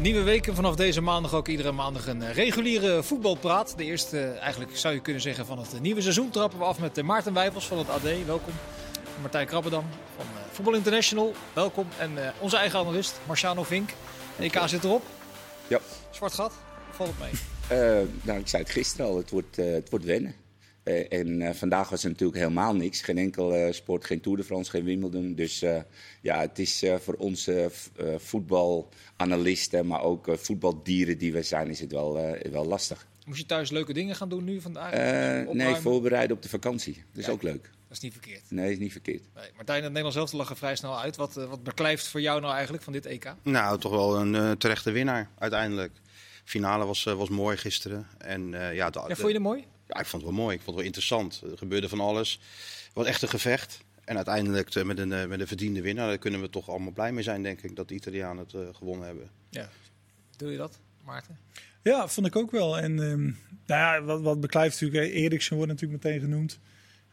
Nieuwe weken vanaf deze maandag ook iedere maandag een eh, reguliere voetbalpraat. De eerste, eh, eigenlijk zou je kunnen zeggen, van het nieuwe seizoen trappen we af met eh, Maarten Wijfels van het AD. Welkom. Martijn Krabbedam van eh, Voetbal International. Welkom. En eh, onze eigen analist Marciano Vink. EK zit erop. Ja. Zwart gat. Valt het mee? Eh, nou, ik zei het gisteren al, het wordt, eh, het wordt wennen. Eh, en eh, vandaag was er natuurlijk helemaal niks. Geen enkel eh, sport, geen Tour de France, geen Wimbledon. Dus eh, ja, het is eh, voor onze v- eh, voetbalalisten, maar ook eh, voetbaldieren die we zijn, is het wel, eh, wel lastig. Moest je thuis leuke dingen gaan doen nu vandaag? Eh, nee, voorbereiden op de vakantie. Dat is Ja. ook leuk. Dat is niet verkeerd. Nee, is niet verkeerd. Nee, Martijn, het Nederlands zelf lag er vrij snel uit. Wat, wat beklijft voor jou nou eigenlijk van dit EK? Nou, toch wel een eh, terechte winnaar uiteindelijk. Finale was, was mooi gisteren. En, eh, ja, de- Ja, vond je het mooi? Ja, ik vond het wel mooi. Ik vond het wel interessant. Er gebeurde van alles. Het was echt een gevecht. En uiteindelijk eh, met, een, eh, met een verdiende winnaar. Daar kunnen we toch allemaal blij mee zijn, denk ik. Dat de Italianen het eh, gewonnen hebben. Ja. Doe je dat, Maarten? Ja, vond ik ook wel. En ehm, nou ja, wat, wat beklijft natuurlijk, Eriksen wordt natuurlijk meteen genoemd.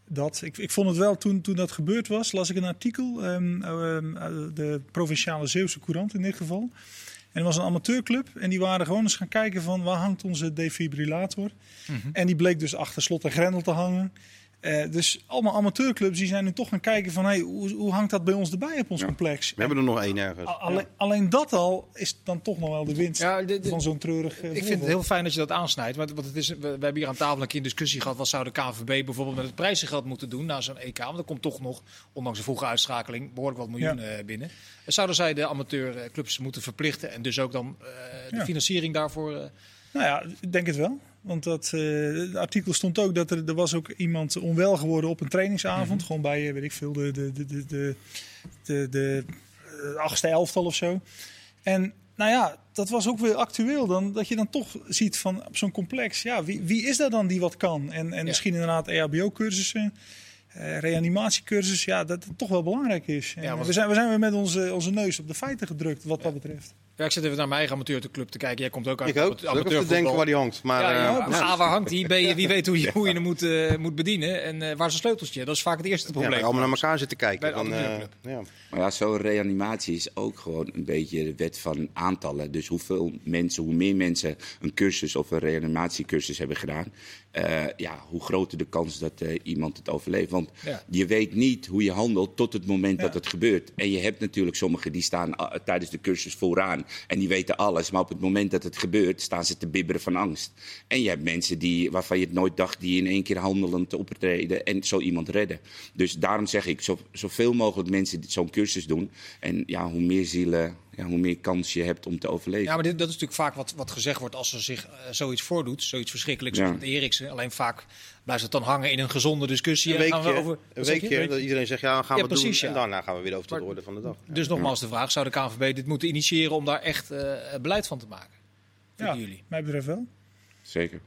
Dat, ik, ik vond het wel, toen, toen dat gebeurd was, las ik een artikel, ehm, ehm, de Provinciale Zeeuwse Courant in dit geval. En er was een amateurclub en die waren gewoon eens gaan kijken van waar hangt onze defibrillator. En die bleek dus achter slot en grendel te hangen. Eh, dus allemaal amateurclubs die zijn nu toch gaan kijken van hey, hoe, hoe hangt dat bij ons erbij op ons Ja. complex. We hebben er nog één ergens. Alleen, alleen dat al is dan toch nog wel de winst Ja, van zo'n treurig eh, Ik vind het heel fijn dat je dat aansnijdt. Want, want het is, we, we hebben hier aan tafel een keer een discussie gehad. Wat zou de KNVB bijvoorbeeld met het prijzengeld moeten doen na zo'n EK? Want er komt toch nog, ondanks de vroege uitschakeling, behoorlijk wat miljoenen eh, binnen. Zouden zij de amateurclubs moeten verplichten en dus ook dan eh, de Ja. financiering daarvoor... eh, Nou ja, ik denk het wel. Want dat, eh, het artikel stond ook dat er, er was ook iemand onwel geworden op een trainingsavond. Gewoon bij, eh, weet ik veel, de, de, de, de, de, de, de eh, achtste elftal of zo. En nou ja, dat was ook weer actueel dan. Dat je dan toch ziet van op zo'n complex. Ja, wie, wie is dat dan die wat kan? En, en misschien inderdaad EHBO-cursussen. eh reanimatiecursus, ja, dat het toch wel belangrijk is. En Ja, want- we, zijn, we zijn weer met onze, onze neus op de feiten gedrukt, wat dat betreft. Ja, ik zit even naar mijn eigen amateurclub te kijken. Jij komt ook uit ik ook. Ik te denken waar die hangt. Maar, ja, ja, eh, A, waar hangt die? B, wie weet hoe je, hoe je hem moet, eh, moet bedienen? En eh, waar is een sleuteltje? Dat is vaak het eerste ja, probleem. wij allemaal naar elkaar zitten kijken. Dan, eh, ja. Maar ja, zo'n reanimatie is ook gewoon een beetje de wet van aantallen. Dus hoeveel mensen, hoe meer mensen een cursus of een reanimatiecursus hebben gedaan, eh, ja, hoe groter de kans dat eh, iemand het overleeft. Want Ja. je weet niet hoe je handelt tot het moment Ja. dat het gebeurt. En je hebt natuurlijk sommigen die staan tijdens de cursus vooraan en die weten alles. Maar op het moment dat het gebeurt, staan ze te bibberen van angst. En je hebt mensen die, waarvan je het nooit dacht, die in één keer handelend optreden en zo iemand redden. Dus daarom zeg ik, zo, zoveel mogelijk mensen zo'n cursus doen. En ja, hoe meer zielen, ja, hoe meer kans je hebt om te overleven. Ja, maar dit, dat is natuurlijk vaak wat, wat gezegd wordt als er zich eh, zoiets voordoet. Zoiets verschrikkelijks Ja. als met Eriksen. Alleen vaak blijft het dan hangen in een gezonde discussie. Een En gaan we weekje, over, een weekje dat iedereen zegt, ja, dan gaan Ja, we het precies, doen. ja. En daarna gaan we weer over tot de orde van de dag. Ja. Dus nogmaals de vraag, zou de KNVB dit moeten initiëren om daar echt eh, beleid van te maken? Ja, Vinden jullie? mij betreft wel. Zeker.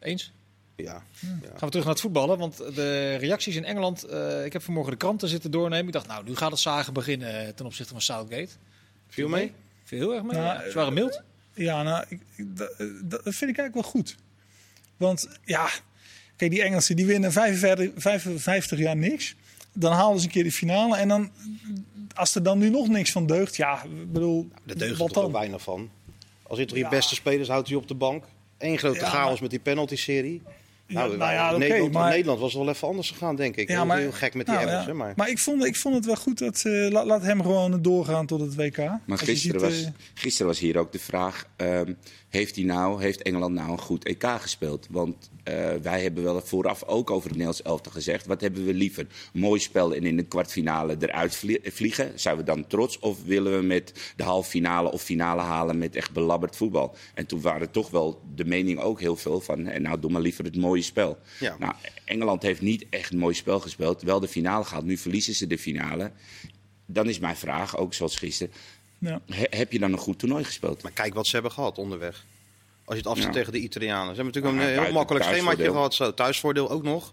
Eens? Ja. Gaan we terug naar het voetballen, want de reacties in Engeland... eh, ik heb vanmorgen de kranten zitten doornemen. Ik dacht, nou, nu gaat het zagen beginnen eh, ten opzichte van Southgate. Viel mee? Viel heel erg mee. Nou, ja. Ze waren mild. Ja, nou, ik, ik- dat, dat vind ik eigenlijk wel goed. Want ja, kijk, die Engelsen die winnen 55, 55 jaar niks. Dan halen ze een keer de finale. En dan, als er dan nu nog niks van deugt, ja, ik bedoel, Daar deugt er weinig van. Als je Ja. beste spelers houdt hij op de bank. Eén grote Ja, chaos met die penalty-serie. Nou, nou ja, oké, Nederland, maar- Nederland was wel even anders gegaan, denk ik. heel, heel gek met die nou, ja. hè, maar... Maar ik vond, ik vond het wel goed dat ze laat, laat hem gewoon doorgaan tot het WK. Maar gisteren, ziet, was, eh, gisteren was hier ook de vraag: ehm, heeft, hij nou, heeft Engeland nou een goed EK gespeeld? Want eh, wij hebben wel vooraf ook over het Nederlands elftal gezegd: wat hebben we liever? Mooi spel en in de kwartfinale eruit vlie- vliegen? Zijn we dan trots? Of willen we met de halve finale of finale halen met echt belabberd voetbal? En toen waren toch wel de mening ook heel veel van: en nou, doe maar liever het mooie spel. Ja. Nou, Engeland heeft niet echt een mooi spel gespeeld, wel de finale gehaald. Nu verliezen ze de finale. Dan is mijn vraag, ook zoals gisteren. ja. He- heb je dan een goed toernooi gespeeld? Maar kijk wat ze hebben gehad onderweg. Als je het afzet Ja. tegen de Italianen. Ze hebben natuurlijk Ja, een heel makkelijk schemaatje gehad. Zo, thuisvoordeel ook nog.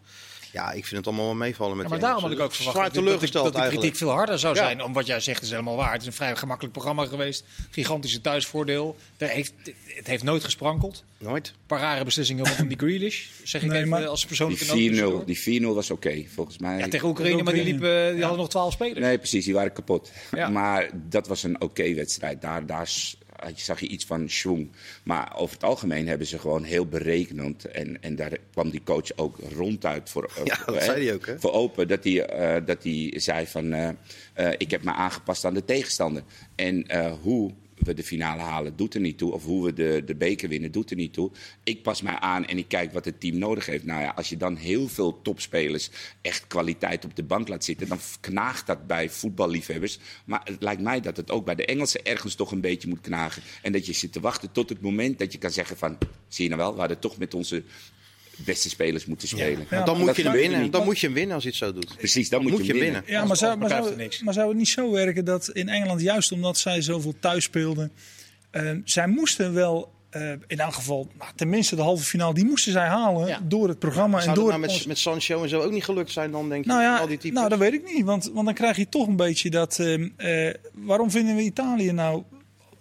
Ja, ik vind het allemaal wel meevallen met Ja, maar die daarom had ik ook verwacht dat, teleurgesteld dat de kritiek eigenlijk. veel harder zou Ja. zijn. Om wat jij zegt is helemaal waar. Het is een vrij gemakkelijk programma geweest. Gigantische thuisvoordeel. Heeft, het heeft nooit gesprankeld. Nooit. Een paar rare beslissingen rondom die Grealish. Zeg ik Nee, even maar- als Die persoonlijke 4-0 noot. die 4-0 was oké, volgens mij. Ja, tegen Oekraïne, maar die, liepen, die hadden nog 12 spelers. Nee, precies, die waren kapot. Ja. Maar dat was een oké wedstrijd. Daar, daar zag je iets van schwung. Maar over het algemeen hebben ze gewoon heel berekenend. En, en daar kwam die coach ook ronduit voor, Ja, dat zei hij ook, hè? voor open. Dat hij, eh, dat hij zei van, eh, eh, ik heb me aangepast aan de tegenstander. En hoe we de finale halen, doet er niet toe. Of hoe we de, de beker winnen, doet er niet toe. Ik pas mij aan en ik kijk wat het team nodig heeft. Nou ja, als je dan heel veel topspelers echt kwaliteit op de bank laat zitten... dan knaagt dat bij voetballiefhebbers. Maar het lijkt mij dat het ook bij de Engelsen ergens toch een beetje moet knagen. En dat je zit te wachten tot het moment dat je kan zeggen van... zie je nou wel, we hadden toch met onze beste spelers moeten spelen. Want dan moet je hem winnen. Dan moet je hem winnen als hij het zo doet. Precies, dan moet, moet je je hem winnen. winnen. Ja, maar zou, maar, zou, maar zou het niet zo werken dat in Engeland, juist omdat zij zoveel thuis speelden, eh, zij moesten wel eh, in elk geval, nou, tenminste de halve finale, die moesten zij halen Ja. door het programma en door nou met, met Sancho en zo ook niet gelukt zijn dan, denk je? Nou ja, al die types? nou, dat weet ik niet. Want, want dan krijg je toch een beetje dat. ehm, eh, waarom vinden we Italië nou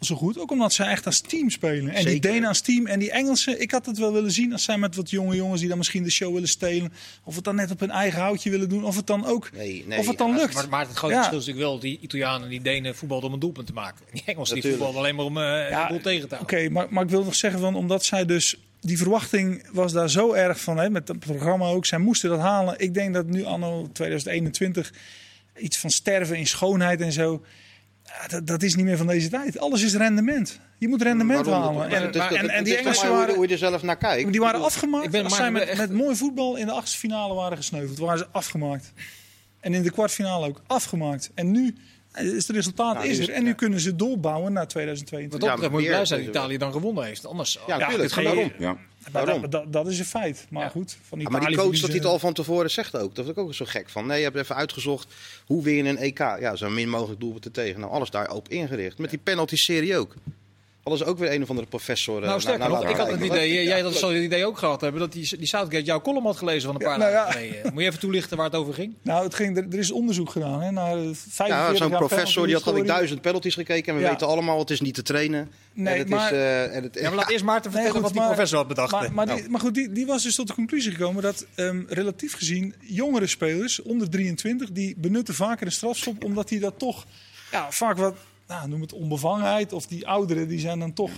zo goed? Ook omdat zij echt als team spelen. En die. Denen als team en die Engelsen. Ik had het wel willen zien als zij met wat jonge jongens die dan misschien de show willen stelen. Of het dan net op hun eigen houtje willen doen. Of het dan ook. Nee, nee. of het dan lukt. maar, maar het grote Ja. verschil is natuurlijk wel, die Italianen en die Denen voetbalden om een doelpunt te maken. En die Engelsen die voetbalden alleen maar om eh Ja, boel tegen te Oké, houden. maar, maar ik wil nog zeggen van omdat zij dus. Die verwachting was daar zo erg van, hè, met het programma ook. Zij moesten dat halen. Ik denk dat nu anno 2021 iets van sterven in schoonheid en zo. Dat, dat is niet meer van deze tijd. Alles is rendement. Je moet rendement Waarom? halen. En, die Engelsen maar hoe je- waren, hoe je er zelf naar kijkt. die waren afgemaakt. ik ben- als maar zij met, echt- met mooi voetbal in de achtste finale waren gesneuveld, waren ze afgemaakt. En in de kwartfinale ook afgemaakt. En nu het resultaat Nou, is er. En nu ja. kunnen ze doorbouwen naar Wat 2022. dat Ja, betreft moet blij zijn dat weer- Italië dan gewonnen heeft. Anders, Ja, Ja, tuurlijk. dit ga je- Waarom? Ja. Dat, dat, dat is een feit. Maar Ja. goed, van Italië maar die coach dat hij het al van tevoren zegt ook. Dat vind ik ook zo gek van. Nee, je hebt even uitgezocht hoe win je een EK. Ja, zo min mogelijk doelpunten tegen. Nou, alles daarop ingericht. Met die penalty-serie ook. Hadden ze ook weer een of andere professor. eh, Nou, sterker nog, ik had het idee, jij dat zal het idee ook gehad hebben, dat die, die Southgate jouw column had gelezen van een paar Ja, nou dagen ja. geleden. Moet je even toelichten waar het over ging? Nou, het ging, er, er is onderzoek gedaan hè, naar 45 Ja, zo'n jaar professor die had penalty-historie. duizend penalties gekeken. En we Ja. weten allemaal, het is niet te trainen. Nee, en het maar- is, eh, en het, Ja, maar laat eerst Maarten Nee, vertellen goed, wat die maar- professor had bedacht. Maar, maar, die, Nou. maar goed, die, die was dus tot de conclusie gekomen dat ehm, relatief gezien jongere spelers, onder 23, die benutten vaker een strafschop, omdat die dat toch ja, vaak wat, nou, noem het onbevangenheid, of die ouderen, die zijn dan toch,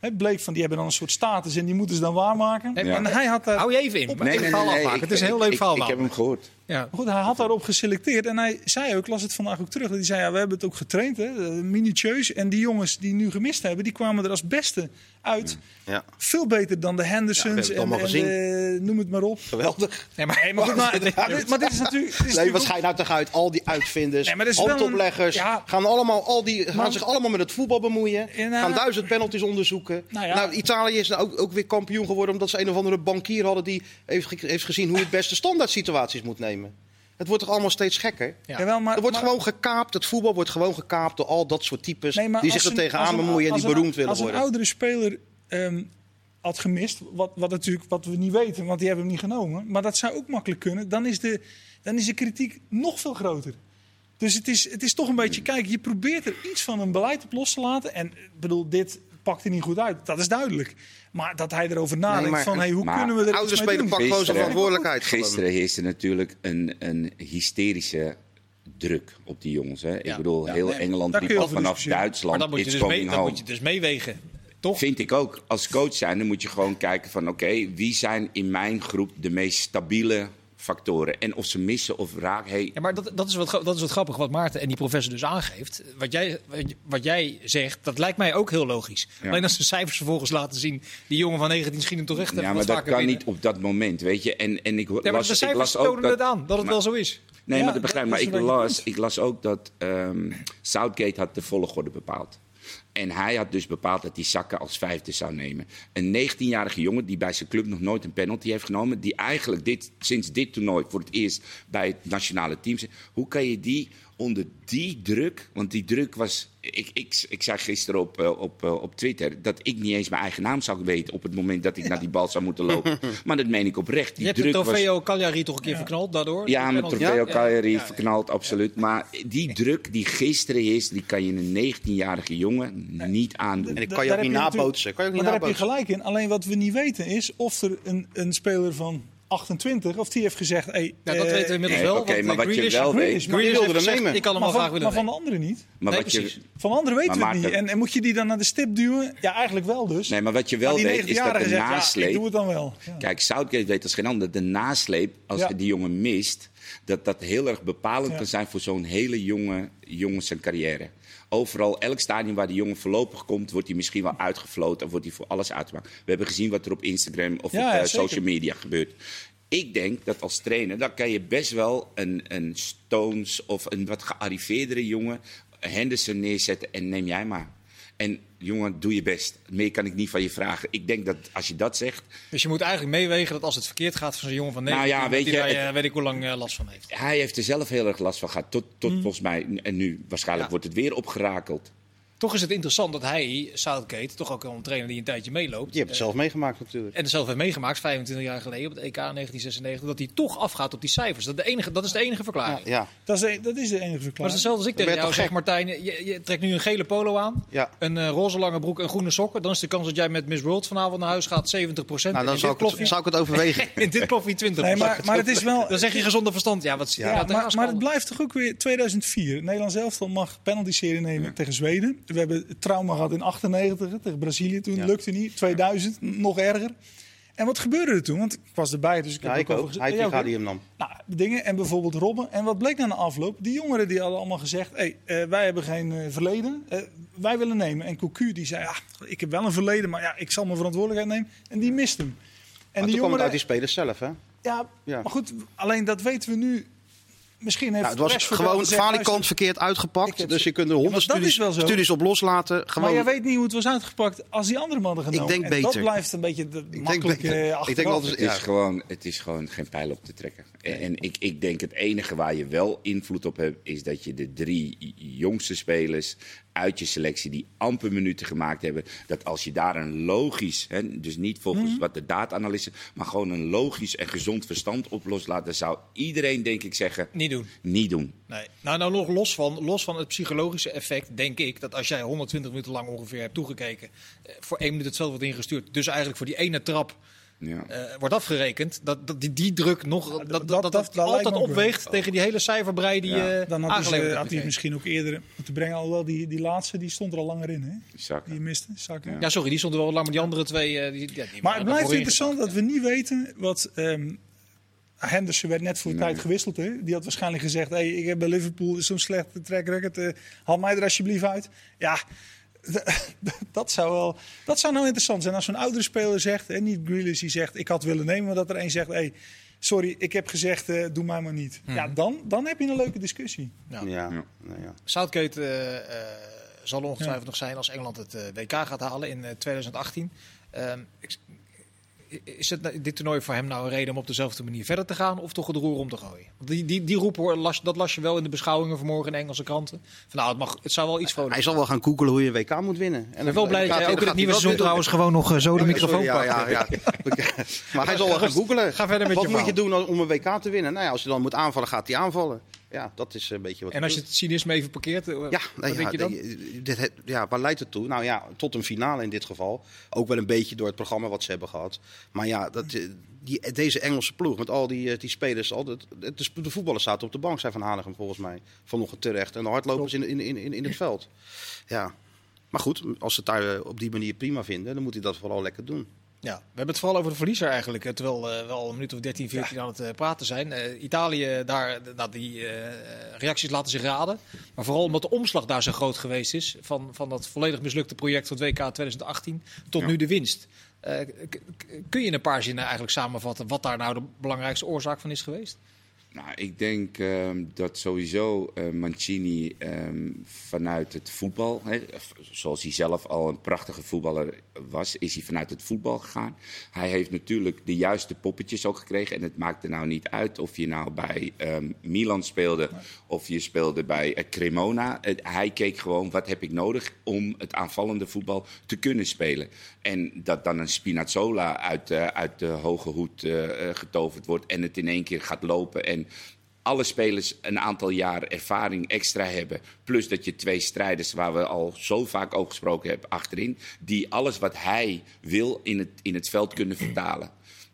het bleek van die hebben dan een soort status en die moeten ze dan waarmaken. Nee, maar- En hij had daar, Hou je even in. Nee, nee, het nee, nee. Het is een heel ik- leuk ik- verhaal Ik, heb hem gehoord. Ja. Goed, hij had daarop geselecteerd en hij zei ook, ik las het vandaag ook terug, dat hij zei, ja, we hebben het ook getraind, hè, eh, minutieus. En die jongens die nu gemist hebben, die kwamen er als beste uit. ja, Veel beter dan de Hendersons en, de- noem het maar op. geweldig. Nee, maar, Maar, goed, maar, maar dit, maar dit is natuurlijk... Dit is Nee, natuurlijk wat ga je nou toch uit? Al die uitvinders, Nee, een- handopleggers, ja. gaan, allemaal, al die, gaan zich allemaal met het voetbal bemoeien. Nou- gaan duizend penalties onderzoeken. Nou Nou. Italië is nou ook, ook weer kampioen geworden omdat ze een of andere bankier hadden die heeft, heeft gezien hoe het beste standaard situaties moet nemen. Het wordt toch allemaal steeds gekker? Ja. Jawel, maar, er wordt maar- gewoon gekaapt, het voetbal wordt gewoon gekaapt door al dat soort types nee, die als zich er tegenaan als bemoeien en als die een- beroemd willen Als worden. een oudere speler ehm, had gemist, wat, wat natuurlijk wat we niet weten, want die hebben hem niet genomen. Maar dat zou ook makkelijk kunnen. Dan is de, dan is de kritiek nog veel groter. Dus het is, het is toch een beetje, kijk, je probeert er iets van een beleid op los te laten. En ik bedoel, dit pakt er niet goed uit, dat is duidelijk. Maar dat hij erover nadenkt maar- van, hey, hoe maar kunnen we er iets Oudere mee speler doen? zijn Gisteren- verantwoordelijkheid. Gisteren heerste natuurlijk een, een hysterische druk op die jongens. Hè. Ja. Ik bedoel, Ja, heel nee, Engeland je al vanaf discussiëren. Maar Duitsland, dat moet, je it's dus mee, dat moet je dus meewegen. Toch? Vind ik ook. Als coach zijn, dan moet je gewoon kijken van... oké, wie zijn in mijn groep de meest stabiele factoren? En of ze missen of raken... Hey, Ja, maar dat, dat, is wat, dat is wat grappig wat Maarten en die professor dus aangeeft. Wat jij, wat jij zegt, dat lijkt mij ook heel logisch. Ja. Alleen als de cijfers vervolgens laten zien... die jongen van 19 schiet hem toch echt ja, maar dat kan binnen. niet op dat moment, weet je. En, en ik Ja, maar las, de ik cijfers las ook tonen dat... het aan, dat het maar- wel zo is. Nee, Ja, maar dat begrijp ik. Maar ik las, ik las ook dat ehm, Southgate had de volgorde bepaald. En hij had dus bepaald dat hij Zakken als vijfde zou nemen. Een 19-jarige jongen die bij zijn club nog nooit een penalty heeft genomen. Die eigenlijk dit, sinds dit toernooi voor het eerst bij het nationale team zit. Hoe kan je die onder die druk, want die druk was. Ik, ik, ik zei gisteren op, eh, op, eh, op Twitter dat ik niet eens mijn eigen naam zou weten op het moment dat ik naar die bal zou moeten lopen. Maar dat meen ik oprecht. Die Je hebt de druk was. Trofeo Cagliari toch een keer verknald daardoor? Ja, met. Trofeo Ja, Cagliari ja, ja. verknald, absoluut. Maar die druk die gisteren is, die kan je een 19-jarige jongen niet aandoen. En ik kan je ook niet nabootsen. Kan je ook niet Maar daar heb je gelijk in. Alleen wat we niet weten is of er een, een speler van 28, of die heeft gezegd... Hey, Ja, dat eh, weten we inmiddels nee, wel. oké, maar eh, wat je wel Grealish, weet- Grealish wilde gezegd, nemen. Ik kan hem van, graag willen maar van de anderen niet. Maar Nee, wat je, precies. Van de anderen weten we het niet. En, en moet je die dan naar de stip duwen? Ja, eigenlijk wel dus. nee, maar wat je wel weet is dat 19-jarige de zegt, ja, ik nasleep... doe het dan wel. Ja. Kijk, Southgate weet als geen ander. De nasleep, als Ja. je die jongen mist, dat dat heel erg bepalend Ja. kan zijn voor zo'n hele jonge jongen zijn carrière. Overal, elk stadion waar die jongen voorlopig komt, wordt hij misschien wel uitgefloten of wordt hij voor alles uitgemaakt. We hebben gezien wat er op Instagram of Ja, op ja, eh, social media gebeurt. Ik denk dat als trainer, dan kan je best wel een, een Stones of een wat gearriveerdere jongen, Henderson neerzetten en neem jij maar. En jongen, doe je best. Meer kan ik niet van je vragen. Ik denk dat als je dat zegt, Dus je moet eigenlijk meewegen dat als het verkeerd gaat van zo'n jongen van Nou 19, ja, weet je, daar, eh, weet ik hoe lang eh, last van heeft. hij heeft er zelf heel erg last van gehad. Tot, tot Mm. volgens mij, en nu waarschijnlijk Ja. wordt het weer opgerakeld. Toch is het interessant dat hij, Southgate, toch ook wel een trainer die een tijdje meeloopt. Je hebt het zelf meegemaakt natuurlijk. En het zelf heeft meegemaakt, 25 jaar geleden op het EK 1996, dat hij toch afgaat op die cijfers. Dat, de enige, dat is de enige verklaring. ja, Dat, is de, dat is de enige Maar het is verklaring. hetzelfde als ik tegen jou zeg, Martijn. Je, je trekt nu een gele polo aan, ja. een eh, roze lange broek en groene sokken. Dan is de kans dat jij met Miss World vanavond naar huis gaat 70 procent. Nou, dan zou ik, het, zou ik het overwegen. in dit kloffie 20 Nee, maar, maar het is wel... Dan zeg je gezonde verstand. Ja, wat Ja, maar, maar het blijft toch ook weer 2004. Nederland elftal mag penalty-serie nemen tegen Zweden. We hebben het trauma gehad in 98 hè, tegen Brazilië. Toen Ja. lukte niet. 2000 nog erger. En wat gebeurde er toen? Want ik was erbij, dus ik heb Ja, ik over ook. gezegd. Hij ook, die hem nam. Nou, dingen en bijvoorbeeld Robben. En wat bleek na de afloop? Die jongeren die hadden allemaal gezegd: hey, eh, wij hebben geen eh, verleden, eh, wij willen nemen. En Cocu die zei: ja, ik heb wel een verleden, maar ja, ik zal mijn verantwoordelijkheid nemen. En die mist hem. En Maar die jongeren, uit die spelers zelf, hè? ja, Ja. maar goed, alleen dat weten we nu. Misschien heeft Nou, het was gewoon gezegd, falikant verkeerd Ik uitgepakt. heb Dus je kunt er honderd maar studies, op loslaten. Maar Gewoon, jij weet niet hoe het was uitgepakt als die andere mannen genomen. denk en beter. dat blijft een beetje de denk makkelijke achteraf. Ik denk dat Het, Ja. is gewoon, het is gewoon geen pijl op te trekken. En, en ik, ik denk het enige waar je wel invloed op hebt, is dat je de drie jongste spelers uit je selectie die amper minuten gemaakt hebben, dat als je daar een logisch, hè, dus niet volgens Mhm. wat de data-analyse, maar gewoon een logisch en gezond verstand op loslaat, dan zou iedereen denk ik zeggen, Niet doen. niet doen. Nee. Nou, nou nog los van, los van het psychologische effect, denk ik dat als jij 120 minuten lang ongeveer hebt toegekeken, eh, voor één minuut het veld wordt ingestuurd, dus eigenlijk voor die ene trap Ja. eh, wordt afgerekend, dat, dat die, die druk nog dat, dat, dat, dat- dat lijkt altijd wel. opweegt tegen die hele cijferbrei die Ja. eh Dan had hij, had hij misschien ook eerder moeten brengen. Alhoewel, die, die laatste die stond er al langer in. Hè? Zakken. Die miste. Saka. Ja. Ja, sorry, die stonden wel lang, maar die andere twee... eh, die, ja, die Maar het blijft interessant dat we niet weten wat... ehm Henderson werd net voor de Nee. tijd gewisseld. Hè? Die had waarschijnlijk gezegd... Hey, ik heb bij Liverpool zo'n slechte track record. eh, haal mij er alsjeblieft uit. Ja, dat zou wel... Dat zou nou interessant zijn als zo'n oudere speler zegt... En niet Grealish die zegt, ik had willen nemen. Maar dat er een zegt... Hey, sorry, ik heb gezegd, eh, doe mij maar niet. Ja, dan, dan heb je een leuke discussie. Ja. Ja. Ja. Nou ja. Southgate eh, eh, zal ongetwijfeld nog zijn als Engeland het WK gaat halen in eh, 2018. Ehm, ik- is het, nou- dit toernooi voor hem nou een reden om op dezelfde manier verder te gaan of toch het roer om te gooien? Want die, die, die roep, hoor, las, dat las je wel in de beschouwingen vanmorgen in de Engelse kranten. Van, nou, het, mag, het zou wel iets vrolijk Hij zal wel gaan googelen hoe je een WK moet winnen. En Ik ben wel blij dat gaat jij hij- ook in het nieuwe seizoen trouwens gewoon nog eh, zo de microfoon sorry, ja, pakken. ja, ja. maar hij zal wel gaan googelen. Ga verder met Wat je moet je doen om een WK te winnen? Nou ja, als je dan moet aanvallen, gaat hij aanvallen. Ja, dat is een beetje wat En als je het cynisme even parkeert, eh, Ja, wat nou ja, denk je dan? dit, ja, waar leidt het toe? Nou ja, tot een finale in dit geval. Ook wel een beetje door het programma wat ze hebben gehad. Maar ja, dat, eh, die, deze Engelse ploeg met al die, eh, die spelers. Al de, de, de voetballers zaten op de bank, zijn Van Hanegem volgens mij. Vanochtend terecht. En de hardlopers in, in, in, in, het veld. Ja. Maar goed, als ze het daar op die manier prima vinden, dan moet hij dat vooral lekker doen. Ja, we hebben het vooral over de verliezer eigenlijk. Terwijl eh, we al een minuut of 13, 14 aan het eh, praten zijn. Eh, Italië, daar, nou, die reacties laten zich raden. Maar vooral omdat de omslag daar zo groot geweest is. Van, van dat volledig mislukte project van het WK 2018 tot Ja. nu de winst. Kun je in een paar zinnen eigenlijk samenvatten wat daar nou de belangrijkste oorzaak van is geweest? Nou, ik denk ehm, dat sowieso eh, Mancini ehm, vanuit het voetbal, hè, zoals hij zelf al een prachtige voetballer was, is hij vanuit het voetbal gegaan. Hij heeft natuurlijk de juiste poppetjes ook gekregen. En het maakte nou niet uit of je nou bij ehm, Milan speelde of je speelde bij uh, Cremona. Hij keek gewoon, wat heb ik nodig om het aanvallende voetbal te kunnen spelen. En dat dan een Spinazzola uit, uh, uit de hoge hoed getoverd wordt en het in één keer gaat lopen en alle spelers een aantal jaar ervaring extra hebben. Plus dat je twee strijders, waar we al zo vaak over gesproken hebben, achterin. Die alles wat hij wil in het, in het veld kunnen vertalen.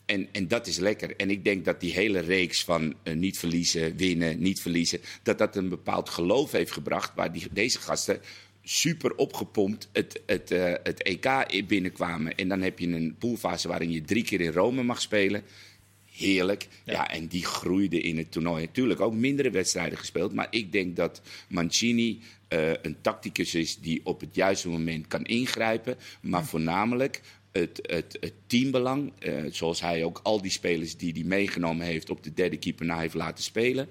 En, en dat is lekker. En ik denk dat die hele reeks van uh, niet verliezen, winnen, niet verliezen. dat dat een bepaald geloof heeft gebracht. waar die, deze gasten super opgepompt het, het, uh, het EK binnenkwamen. En dan heb je een poolfase waarin je drie keer in Rome mag spelen heerlijk. Ja. ja. en die groeide in het toernooi. Natuurlijk ook mindere wedstrijden gespeeld. Maar ik denk dat Mancini uh, een tacticus is die op het juiste moment kan ingrijpen. Maar voornamelijk het, het, het teambelang. Uh, zoals hij ook al die spelers die hij meegenomen heeft op de derde keeper na heeft laten spelen.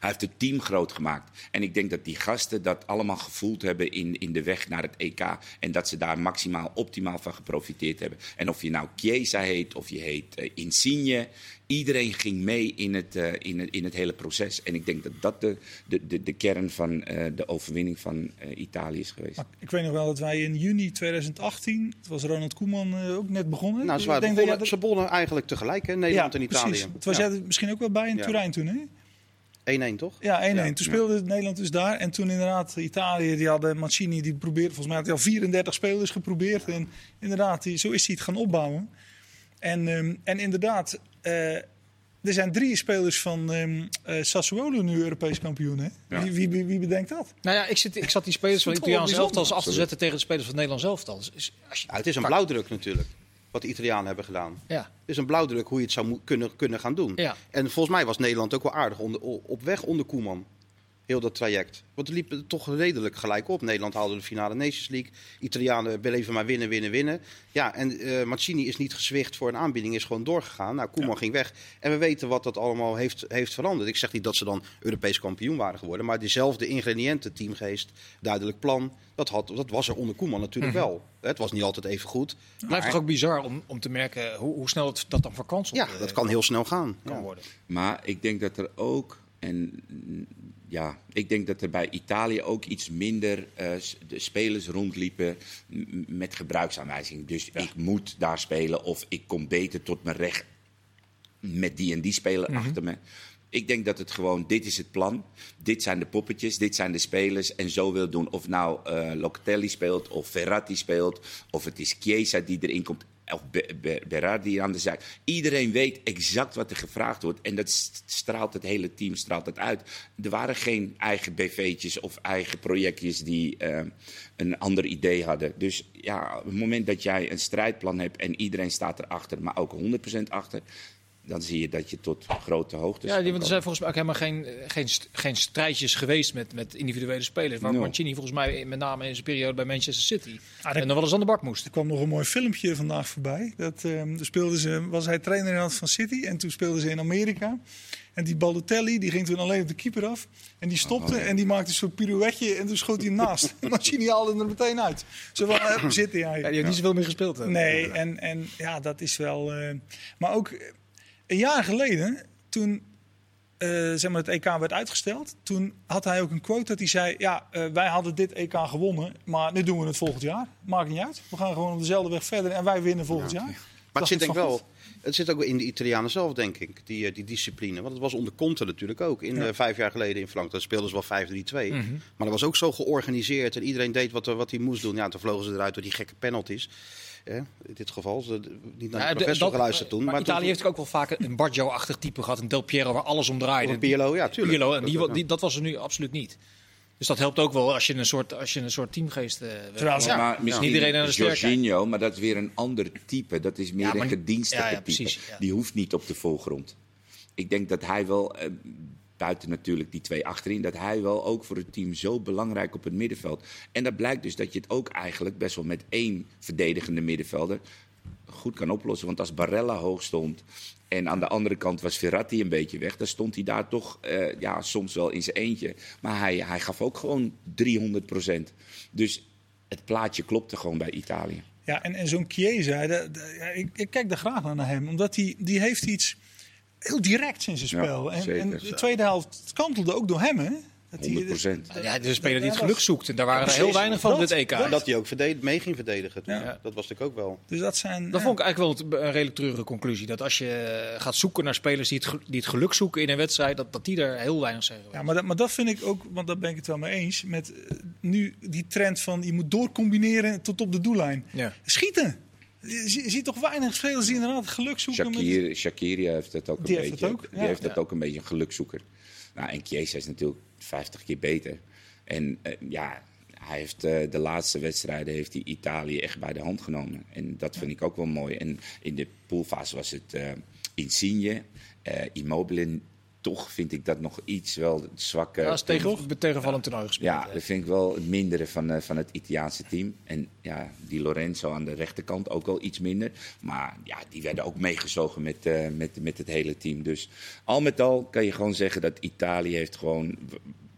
Hij heeft het team groot gemaakt. En ik denk dat die gasten dat allemaal gevoeld hebben in, in de weg naar het EK. En dat ze daar maximaal optimaal van geprofiteerd hebben. En of je nou Chiesa heet of je heet uh, Insigne. Iedereen ging mee in het, uh, in, het, in het hele proces. En ik denk dat dat de, de, de, de kern van uh, de overwinning van Italië is geweest. Maar ik weet nog wel dat wij in juni 2018, het was Ronald Koeman ook net begonnen. Nou, ze, waren begonnen, dat... ze begonnen eigenlijk tegelijk, hè, Nederland ja, en Italië. Precies. Het was ja. jij misschien ook wel bij in ja. Turijn toen, hè? 1-1 toch? Ja, 1-1. Ja. Toen speelde ja. Nederland dus daar. En toen inderdaad Italië, die hadden Mancini, die probeerde, volgens mij had hij al 34 spelers geprobeerd. En inderdaad, die, zo is hij het gaan opbouwen. En, um, en inderdaad, uh, er zijn drie spelers van um, uh, Sassuolo nu Europees kampioen. Hè? Ja. Wie, wie, wie, wie, bedenkt dat? Nou ja, ik, zit, ik zat die spelers van Italiaans elftal af te zetten tegen de spelers van het Nederlands elftal. Dus als je, ja, het is een blauwdruk natuurlijk wat de Italianen hebben gedaan. Ja. Het is een blauwdruk hoe je het zou kunnen, kunnen gaan doen. Ja. En volgens mij was Nederland ook wel aardig onder, op weg onder Koeman. Heel dat traject. Want het liep toch redelijk gelijk op. Nederland haalde de finale Nations League. Italianen bleven maar winnen, winnen, winnen. Ja, en uh, Mancini is niet gezwicht voor een aanbieding. Is gewoon doorgegaan. Nou, Koeman ja. ging weg. En we weten wat dat allemaal heeft, heeft veranderd. Ik zeg niet dat ze dan Europees kampioen waren geworden. Maar diezelfde ingrediënten, teamgeest, duidelijk plan. Dat, had, dat was er onder Koeman natuurlijk mm -hmm. wel. Het was niet altijd even goed. Het blijft maar... toch ook bizar om, om te merken hoe, hoe snel het, dat dan verkanselt Ja, dat kan heel snel gaan. Kan ja. worden. Maar ik denk dat er ook... En ja, ik denk dat er bij Italië ook iets minder uh, de spelers rondliepen met gebruiksaanwijzing. Dus ja. ik moet daar spelen of ik kom beter tot mijn recht met die en die speler mm -hmm. achter me. Ik denk dat het gewoon, dit is het plan. Dit zijn de poppetjes, dit zijn de spelers. En zo wil doen. Of nou uh, Locatelli speelt, of Verratti speelt, of het is Chiesa die erin komt of Berardi aan de zijde. Iedereen weet exact wat er gevraagd wordt. En dat straalt het hele team straalt het uit. Er waren geen eigen BV'tjes of eigen projectjes die uh, een ander idee hadden. Dus ja, op het moment dat jij een strijdplan hebt en iedereen staat erachter, maar ook 100% achter dan zie je dat je tot grote hoogtes. Ja, want er zijn volgens mij ook helemaal geen, geen, geen strijdjes geweest met, met individuele spelers. Waar no. Mancini volgens mij met name in zijn periode bij Manchester City. Ah, en dan wel eens aan de bak moest. Er kwam nog een mooi filmpje vandaag voorbij. Dat, um, speelden ze, was hij trainer in van City en toen speelden ze in Amerika. En die Balotelli die ging toen alleen op de keeper af. En die stopte oh, en die maakte zo'n pirouetje en toen schoot hij hem naast. Mancini haalde er meteen uit. Zo van, uh, zitten jij. Ja, die heeft niet zoveel meer gespeeld. Hè? Nee, en, en ja, dat is wel... Uh, maar ook een jaar geleden, toen uh, zeg maar het EK werd uitgesteld, toen had hij ook een quote dat hij zei: Ja, uh, wij hadden dit EK gewonnen, maar nu doen we het volgend jaar. Maakt niet uit. We gaan gewoon op dezelfde weg verder en wij winnen volgend ja, jaar. Maar het zit denk wel. Het zit ook in de Italianen zelf, denk ik, die, die discipline. Want het was onder Conte natuurlijk ook. In, ja. uh, vijf jaar geleden in Frankrijk speelden ze wel 5-3-2. Mm -hmm. Maar dat was ook zo georganiseerd en iedereen deed wat, wat hij moest doen. Ja, toen vlogen ze eruit door die gekke penalties. Hè, in dit geval, ze niet naar de ja, professor dat, geluisterd toen. Maar, maar Italië toen, heeft ook wel vaak een Baggio-achtig type gehad. Een Del Piero waar alles om draaide. Een Pirlo, ja, tuurlijk. Pirlo, en die, die, dat was er nu absoluut niet. Dus dat helpt ook wel als je een soort, als je een soort teamgeest uh, Terwijl, ja, maar misschien iedereen naar de Jorginho, maar dat is weer een ander type. Dat is meer ja, maar, een gedienstige ja, ja, type. Precies, Die hoeft niet op de voorgrond. Ik denk dat hij wel... Uh, buiten natuurlijk die twee achterin, dat hij wel ook voor het team zo belangrijk op het middenveld. En dat blijkt dus dat je het ook eigenlijk best wel met één verdedigende middenvelder goed kan oplossen. Want als Barella hoog stond en aan de andere kant was Verratti een beetje weg, dan stond hij daar toch eh, ja, soms wel in zijn eentje. Maar hij, hij gaf ook gewoon 300 procent. Dus het plaatje klopte gewoon bij Italië. Ja, en, en zo'n Chiesa, ik, ik kijk er graag naar hem. Omdat hij die heeft iets heel directs in zijn Ja, spel. en, en de tweede helft kantelde ook door hem, hè? Dat hij- 100 procent. Ja, de speler die het geluk zoekt. En daar waren er heel weinig van Dat- dit EK. En dat hij ook verded- mee ging verdedigen. toen. Ja. Dat was natuurlijk ook wel. Dus dat zijn... Dat ja. vond ik eigenlijk wel een redelijk treurige conclusie. Dat als je gaat zoeken naar spelers die het, die het geluk zoeken in een wedstrijd, dat, dat die er heel weinig zijn geweest. Ja, maar dat, maar dat vind ik ook, want daar ben ik het wel mee eens. Met eh, nu die trend van je moet doorcombineren tot op de doellijn. Ja. Schieten! Je, zie- je ziet toch weinig spelers die inderdaad geluk zoeken. met- heeft het ook een Die heeft beetje. het ook, die ja. heeft dat ook een beetje een gelukzoeker. Nou, en Chiesa is natuurlijk 50 keer beter. En eh, ja, hij heeft eh, de laatste wedstrijden heeft hij Italië echt bij de hand genomen. En dat vind ik ook wel mooi. En in de poolfase was het eh Insigne, eh Immobile. Toch vind ik dat nog iets wel zwak. eh, Ja, is tegen, tegenvallend toernooi gespeeld. ja, dat vind ik wel het mindere van, eh, van het Italiaanse team. En ja, die Lorenzo aan de rechterkant ook wel iets minder. Maar ja, die werden ook meegezogen met, eh, met, met het hele team. Dus al met al kan je gewoon zeggen dat Italië heeft gewoon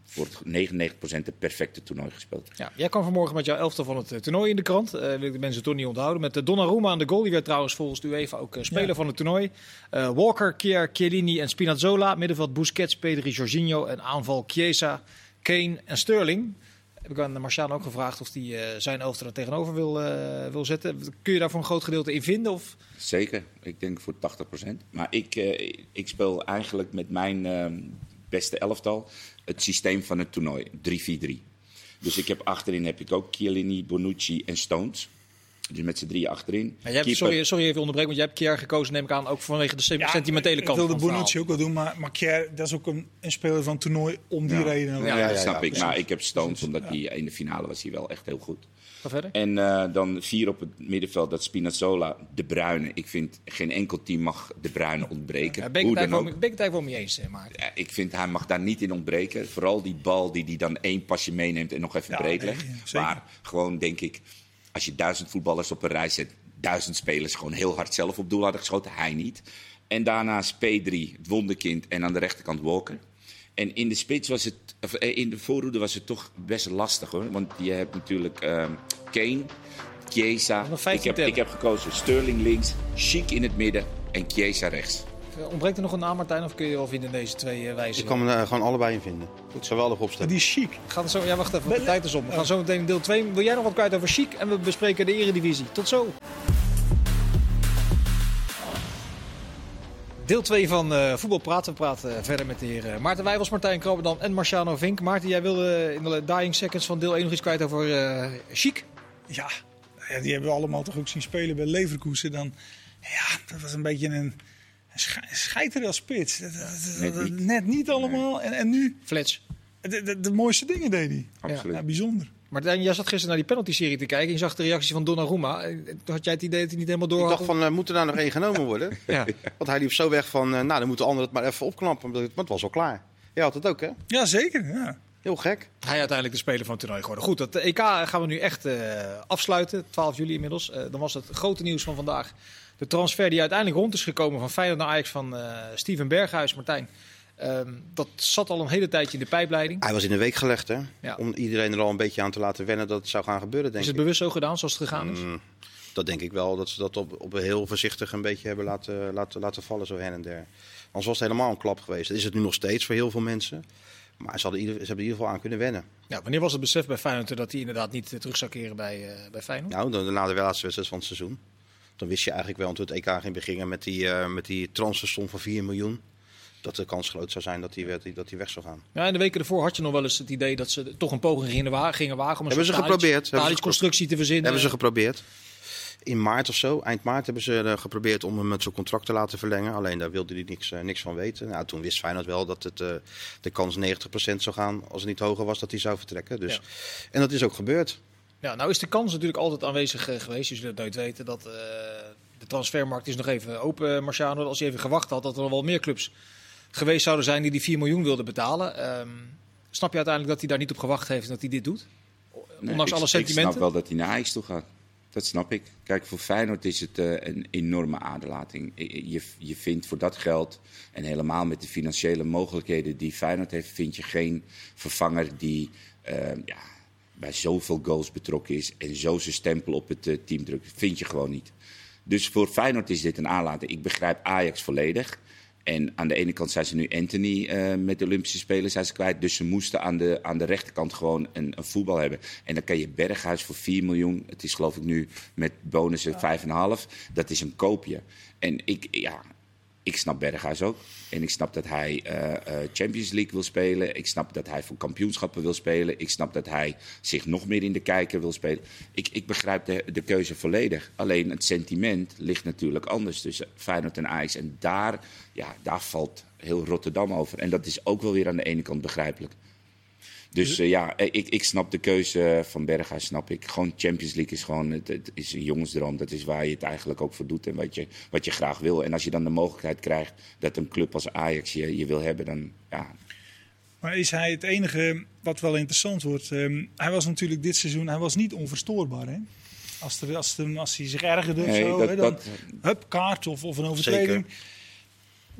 w- voor het 99% het perfecte toernooi gespeeld. Ja, jij kwam vanmorgen met jouw elftal van het eh, toernooi in de krant. Eh wil ik de mensen toch niet onthouden. Met de Donnarumma aan de goal. Die werd trouwens volgens de UEFA ook eh, speler Ja. van het toernooi. Eh, Walker, Kier, Chiellini en Spinazzola. Middenveld Busquets, Pedri, Jorginho. En aanval Chiesa, Kane en Sterling. Heb ik aan Marciano ook gevraagd of hij eh, zijn elftal er tegenover wil, eh, wil zetten. Kun je daar voor een groot gedeelte in vinden? Of? Zeker, ik denk voor 80%. Maar ik, eh, ik speel eigenlijk met mijn ehm, beste elftal het systeem van het toernooi, 3-4-3. Dus ik heb achterin heb ik ook Chiellini, Bonucci en Stones. Dus met z'n drie achterin. Ja, jij hebt, Keeper- sorry, sorry even onderbreken, want jij hebt Kier gekozen, neem ik aan, ook vanwege de sentimentele kant Ik wilde van het Bonucci ook wel doen, maar, maar Kier, dat is ook een, een speler van het toernooi om die Ja. reden. Ja, Ja, ja, dat snap ja, ik. precies. Maar ik heb Stones, omdat hij in de finale was hij wel echt heel goed. Verder. En eh, dan vier op het middenveld, dat Spinazzola, De Bruyne. Ik vind geen enkel team mag De Bruyne ontbreken. Ja, ben ik het eigenlijk wel- mee eens, Maarten. Ja, ik vind hij mag daar niet in ontbreken. Vooral die bal die hij dan één pasje meeneemt en nog even Ja, breed legt. maar gewoon denk ik, als je duizend voetballers op een rij zet, duizend spelers gewoon heel hard zelf op doel hadden geschoten, hij niet. En daarnaast P3, het wonderkind, en aan de rechterkant Walker. En in de spits was het, of eh, in de voorhoede was het toch best lastig hoor. Want je hebt natuurlijk ehm, Kane, Chiesa. Ik 15 heb, ik heb gekozen Sterling links, Chic in het midden en Chiesa rechts. Eh, Ontbreekt er nog een naam, Martijn, of kun je wel vinden in deze twee eh, wijzen? Ik kan me er gewoon allebei in vinden. Goed, geweldig opstellen. Die is chic. We gaan zo, ja, wacht even, de tijd is op. We gaan zo meteen in deel 2. Wil jij nog wat kwijt over Chic? En we bespreken de Eredivisie. Tot zo. Deel 2 van eh Voetbal Praten. We praten verder met de heren Maarten Wijbels, Martijn Krabberdam en Marciano Vink. Maarten, jij wilde in de dying seconds van deel 1 nog iets kwijt over eh Chic. Ja, ja, die hebben we allemaal toch ook zien spelen bij Leverkusen. Dan, ja, dat was een beetje een, een sche- scheiter als spits. Dat- dat- dat- Net niet. net niet allemaal. En, en nu, Flets. de, de, de mooiste dingen deed hij. Absoluut. Ja, bijzonder. Martijn, jij zat gisteren naar die penalty-serie te kijken. En je zag de reactie van Donnarumma. Eh, Toen had jij het idee dat hij niet helemaal door Ik had. dacht van, eh, moet er nou nog één genomen worden? Ja. Want hij liep zo weg van, eh, nou dan moeten anderen het maar even opknappen. Want het was al klaar. Jij had het ook hè? Ja, zeker. Ja. Heel gek. Hij uiteindelijk de speler van het toernooi geworden. Goed, dat EK gaan we nu echt eh, afsluiten. 12 juli inmiddels. Eh, dan was het grote nieuws van vandaag. De transfer die uiteindelijk rond is gekomen van Feyenoord naar Ajax van eh, Steven Berghuis, Martijn. Ehm, dat zat al een hele tijdje in de pijpleiding. Hij was in de week gelegd hè? Ja. Om iedereen er al een beetje aan te laten wennen dat het zou gaan gebeuren denk Is het ik. bewust zo gedaan zoals het gegaan is? Mm, dat denk ik wel. Dat ze dat op, op een heel voorzichtig een beetje hebben laten, laten, laten vallen zo her en der. Anders was het helemaal een klap geweest. Dat is het nu nog steeds voor heel veel mensen. Maar ze, hadden ieder, ze hebben in ieder geval aan kunnen wennen. Ja, wanneer was het besef bij Feyenoord dat hij inderdaad niet terug zou keren bij, eh, bij Feyenoord? Nou, dan, na de laatste wedstrijd van het seizoen. Dan wist je eigenlijk wel, toen het EK ging beginnen met die, eh met die transfersom van 4 miljoen. Dat de kans groot zou zijn dat hij werd- dat hij weg zou gaan. Ja, in de weken ervoor had je nog wel eens het idee dat ze toch een poging gingen, wa gingen wagen om een Hebben ze geprobeerd. Hebben ze constructie te verzinnen. Hebben ze geprobeerd. In maart of zo, eind maart, hebben ze eh, geprobeerd om hem met zijn contract te laten verlengen. Alleen daar wilde hij niks, eh, niks van weten. Nou, toen wist Feyenoord wel dat het, eh, de kans 90% zou gaan. Als het niet hoger was, dat hij zou vertrekken. Dus. Ja. En dat is ook gebeurd. Ja, nou is de kans natuurlijk altijd aanwezig geweest. Je zult het nooit weten dat de transfermarkt is nog even open, Marciano. Als hij even gewacht had, dat er wel meer clubs geweest zouden zijn die die 4 miljoen wilden betalen. Ehm, snap je uiteindelijk dat hij daar niet op gewacht heeft en dat hij dit doet? Nee, Ondanks ik, alle Ik sentimenten. snap wel dat hij naar Ajax toe gaat. Dat snap ik. Kijk, voor Feyenoord is het uh, een enorme aderlating. Je, je vindt voor dat geld, en helemaal met de financiële mogelijkheden die Feyenoord heeft, vind je geen vervanger die uh, ja, bij zoveel goals betrokken is en zo zijn stempel op het uh, team drukt. Vind je gewoon niet. Dus voor Feyenoord is dit een aanlating. Ik begrijp Ajax volledig. En aan de ene kant zijn ze nu Anthony uh, met de Olympische Spelen zijn ze kwijt. Dus ze moesten aan de, aan de rechterkant gewoon een, een voetbal hebben. En dan kan je Berghuis voor 4 miljoen. Het is geloof ik nu met bonussen 5,5. Dat is een koopje. En ik, ja, ik snap Berghuis ook. En ik snap dat hij uh, Champions League wil spelen. Ik snap dat hij voor kampioenschappen wil spelen. Ik snap dat hij zich nog meer in de kijker wil spelen. Ik, ik begrijp de, de keuze volledig. Alleen het sentiment ligt natuurlijk anders tussen Feyenoord en Ajax. En daar, ja, daar valt heel Rotterdam over. En dat is ook wel weer aan de ene kant begrijpelijk. Dus uh, ja, ik, ik snap de keuze van Berghuis, snap ik. Gewoon Champions League is gewoon, het, het, is een jongensdroom. Dat is waar je het eigenlijk ook voor doet en wat je, wat je graag wil. En als je dan de mogelijkheid krijgt dat een club als Ajax je, je wil hebben, dan ja. Maar is hij het enige wat wel interessant wordt? Um, hij was natuurlijk dit seizoen, hij was niet onverstoorbaar hè? Als, er, als, er, als hij zich ergerde nee, of zo, dat, hè, dan, dat, hup, kaart of, of een overtreding. Zeker.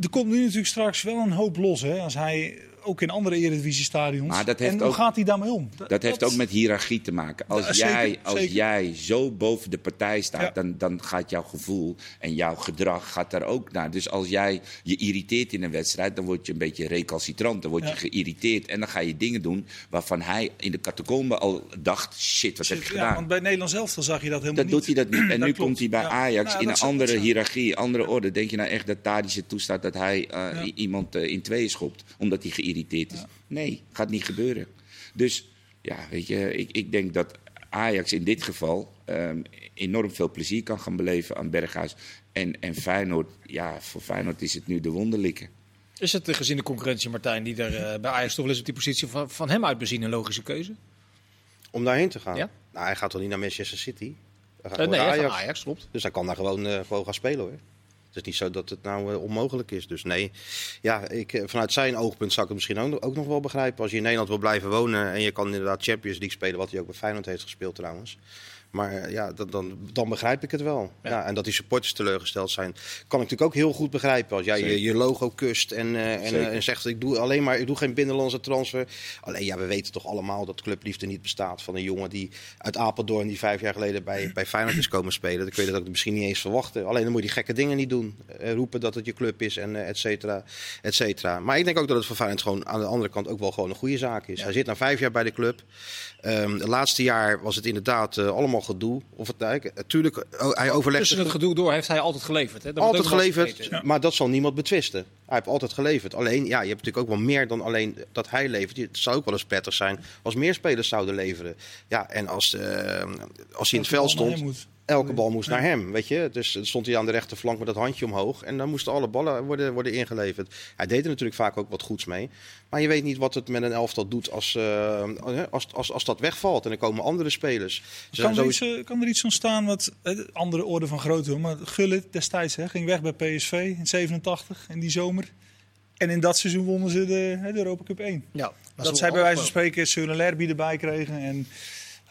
Er komt nu natuurlijk straks wel een hoop los hè? Als hij ook in andere Eredivisie-stadions. Maar dat heeft en hoe ook, gaat hij daarmee om? Dat, dat heeft ook met hiërarchie te maken. Als, Ja, jij, als zeker. jij zo boven de partij staat, Ja. dan, dan gaat jouw gevoel en jouw gedrag gaat daar ook naar. Dus als jij je irriteert in een wedstrijd, dan word je een beetje recalcitrant. Dan word je Ja. geïrriteerd en dan ga je dingen doen waarvan hij in de catacombe al dacht, shit, wat heb Ja, gedaan? want bij Nederland zelf dan zag je dat helemaal Dat doet hij dat niet. En nu klopt. komt hij bij Ja. Ajax Nou, in een andere hiërarchie, andere orde. Denk je nou echt dat Tadic het toestaat dat hij eh, iemand eh, in tweeën schopt omdat hij geïrriteerd is? Nee, gaat niet gebeuren. Dus ja, weet je, ik, ik denk dat Ajax in dit geval ehm, enorm veel plezier kan gaan beleven aan Berghuis. En, en Feyenoord, ja, voor Feyenoord is het nu de wonderlikken. Is het eh, gezien de concurrentie, Martijn, die er eh, bij Ajax toch wel eens op die positie van, van hem uit bezien een logische keuze? Om daarheen te gaan. Ja. Nou, hij gaat toch niet naar Manchester City? Hij gaat Eh, nee, naar Ajax. Ajax, klopt. Dus hij kan daar gewoon, eh, gewoon gaan spelen hoor. Het is niet zo dat het nou eh, onmogelijk is. Dus nee, ja, ik, eh, vanuit zijn oogpunt zou ik het misschien ook, ook nog wel begrijpen. Als je in Nederland wil blijven wonen en je kan inderdaad Champions League spelen, wat hij ook bij Feyenoord heeft gespeeld trouwens. Maar eh, ja, dan, dan, dan begrijp ik het wel. Ja. Ja. en dat die supporters teleurgesteld zijn, kan ik natuurlijk ook heel goed begrijpen. Als jij je, logo kust en, eh, en, eh, en zegt ik doe alleen maar ik doe geen binnenlandse transfer. Alleen ja, we weten toch allemaal dat clubliefde niet bestaat van een jongen die uit Apeldoorn die vijf jaar geleden bij, bij Feyenoord is komen spelen. Dan kun je dat ook misschien niet eens verwachten. Alleen dan moet je die gekke dingen niet doen. Roepen dat het je club is en et cetera, et cetera. Maar ik denk ook dat het voor Feyenoord gewoon aan de andere kant ook wel gewoon een goede zaak is. Hij zit na vijf jaar bij de club. Ehm het laatste jaar was het inderdaad eh, allemaal gedoe. Of het, natuurlijk, oh, hij overlegde Tussen het gedoe door heeft hij altijd geleverd. Hè? Dat altijd geleverd, maar dat zal niemand betwisten. Hij heeft altijd geleverd. Alleen, ja, je hebt natuurlijk ook wel meer dan alleen dat hij levert. Het zou ook wel eens prettig zijn als meer spelers zouden leveren. Ja, en als, eh, als hij in het veld stond, elke bal moest naar hem, weet je. Dus dan stond hij aan de rechterflank met dat handje omhoog. En dan moesten alle ballen worden, worden ingeleverd. Hij deed er natuurlijk vaak ook wat goeds mee. Maar je weet niet wat het met een elftal doet als, eh, als, als, als dat wegvalt. En er komen andere spelers. Ze Kan er, iets, eh, kan er iets ontstaan wat eh, andere orde van grootte, maar Gullit destijds hè, ging weg bij PSV in 87 in die zomer. En in dat seizoen wonnen ze de, hè, de Europa Cup 1. Ja, Dat, zij bij wijze van spreken Lerby erbij kregen en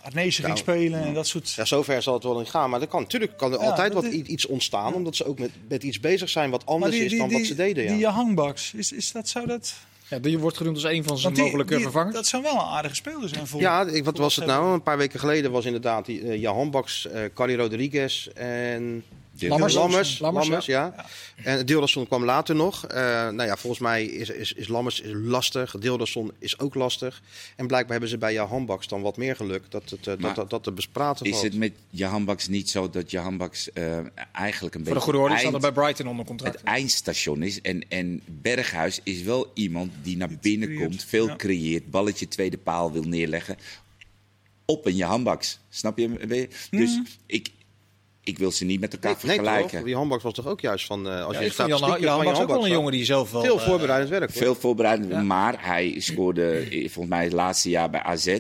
Arnezen ging Nou, spelen en dat soort... Ja, zover zal het wel niet gaan. Maar er kan, natuurlijk kan er Ja, altijd wat, is- iets ontstaan. Omdat ze ook met, met iets bezig zijn wat anders is dan wat ze deden. Ja. Die Jahangbaks, is, is dat, zou dat... Ja, die wordt genoemd als een van zijn die- mogelijke die- vervangers. Dat zou wel een aardige speler zijn voor ja, ik, wat voor was het nou? Een paar weken geleden was inderdaad die, eh, Jahan Baks, eh Carly Rodriguez en... Lammers. Lammers, Lammers, Lammers, ja. En Dilderson kwam later nog. Eh, nou ja, volgens mij is, is, is Lammers is lastig. Dilderson is ook lastig. En blijkbaar hebben ze bij Jahan Baks dan wat meer geluk. Dat, het, eh, Maar dat, dat, dat de bespraten Is valt. het met Jahan Baks niet zo dat Jahan Baks eh, eigenlijk een Voor de beetje goede orde het staat er eind- bij Brighton onder contract. het eindstation is. En, en Berghuis is wel iemand die naar binnen creëert, komt, veel ja. creëert, balletje tweede paal wil neerleggen. Op een Jahan Baks. Snap je? Je? Dus Mhm. ik, ik wil ze niet met elkaar Nee, nee, vergelijken. toch? Die handbaks was toch ook juist van... eh, als Ja, je vind Jan, Jan was ook wel een jongen die zelf wel... Veel eh, voorbereidend werk. hoor. Veel voorbereidend, Ja. maar hij scoorde eh, volgens mij het laatste jaar bij AZ. eh,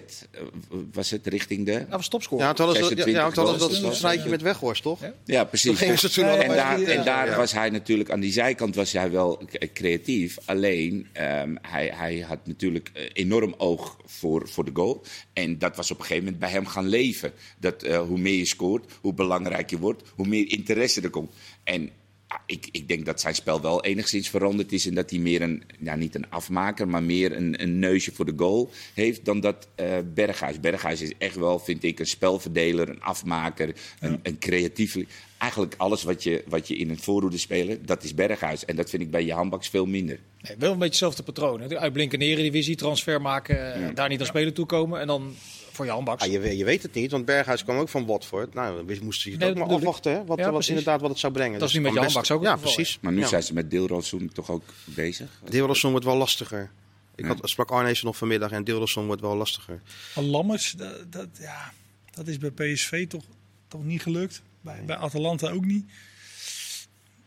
Was het richting de. Hij was topscorer. Ja, toen hadden ze, ja, 26 ja, toen hadden ze dat strijdje met Weghorst, toch? Ja. Ja, precies. Toen Ja, ja, En daar, ja, en daar ja. was hij natuurlijk, aan die zijkant was hij wel creatief. Alleen, ehm, hij, hij had natuurlijk eh, enorm oog voor, voor de goal. En dat was op een gegeven moment bij hem gaan leven. Dat eh, hoe meer je scoort, hoe belangrijk je wordt, hoe meer interesse er komt. En ah, ik, ik denk dat zijn spel wel enigszins veranderd is. En dat hij meer een, ja, niet een afmaker, maar meer een, een neusje voor de goal heeft dan dat eh Berghuis. Berghuis is echt wel, vind ik, een spelverdeler, een afmaker, een, een creatief. Eigenlijk alles wat je, wat je in een voorhoede spelen, dat is Berghuis. En dat vind ik bij je handbaks veel minder. Nee, wel een beetje hetzelfde patroon. hè. Uitblinken in de Eredivisie, transfer maken, eh, daar niet aan spelen toekomen. En dan voor je handbaks. Ah, je, weet- je weet het niet, want Berghuis kwam ook van Watford. Nou, we moesten je Nee, ook maar afwachten, hè? Wat, Ja, wat precies. inderdaad wat het zou brengen. Dat is Dus nu met best- handbaks ook Ja, precies. Maar nu Ja. zijn ze met Deelrozoen toch ook bezig? Deelrosson wordt wel lastiger. Ik Ja. had, sprak Arnees nog vanmiddag en Deelrosson wordt wel lastiger. Maar Lammers, dat, dat, ja, dat is bij PSV toch, toch niet gelukt. Bij, bij Atalanta ook niet.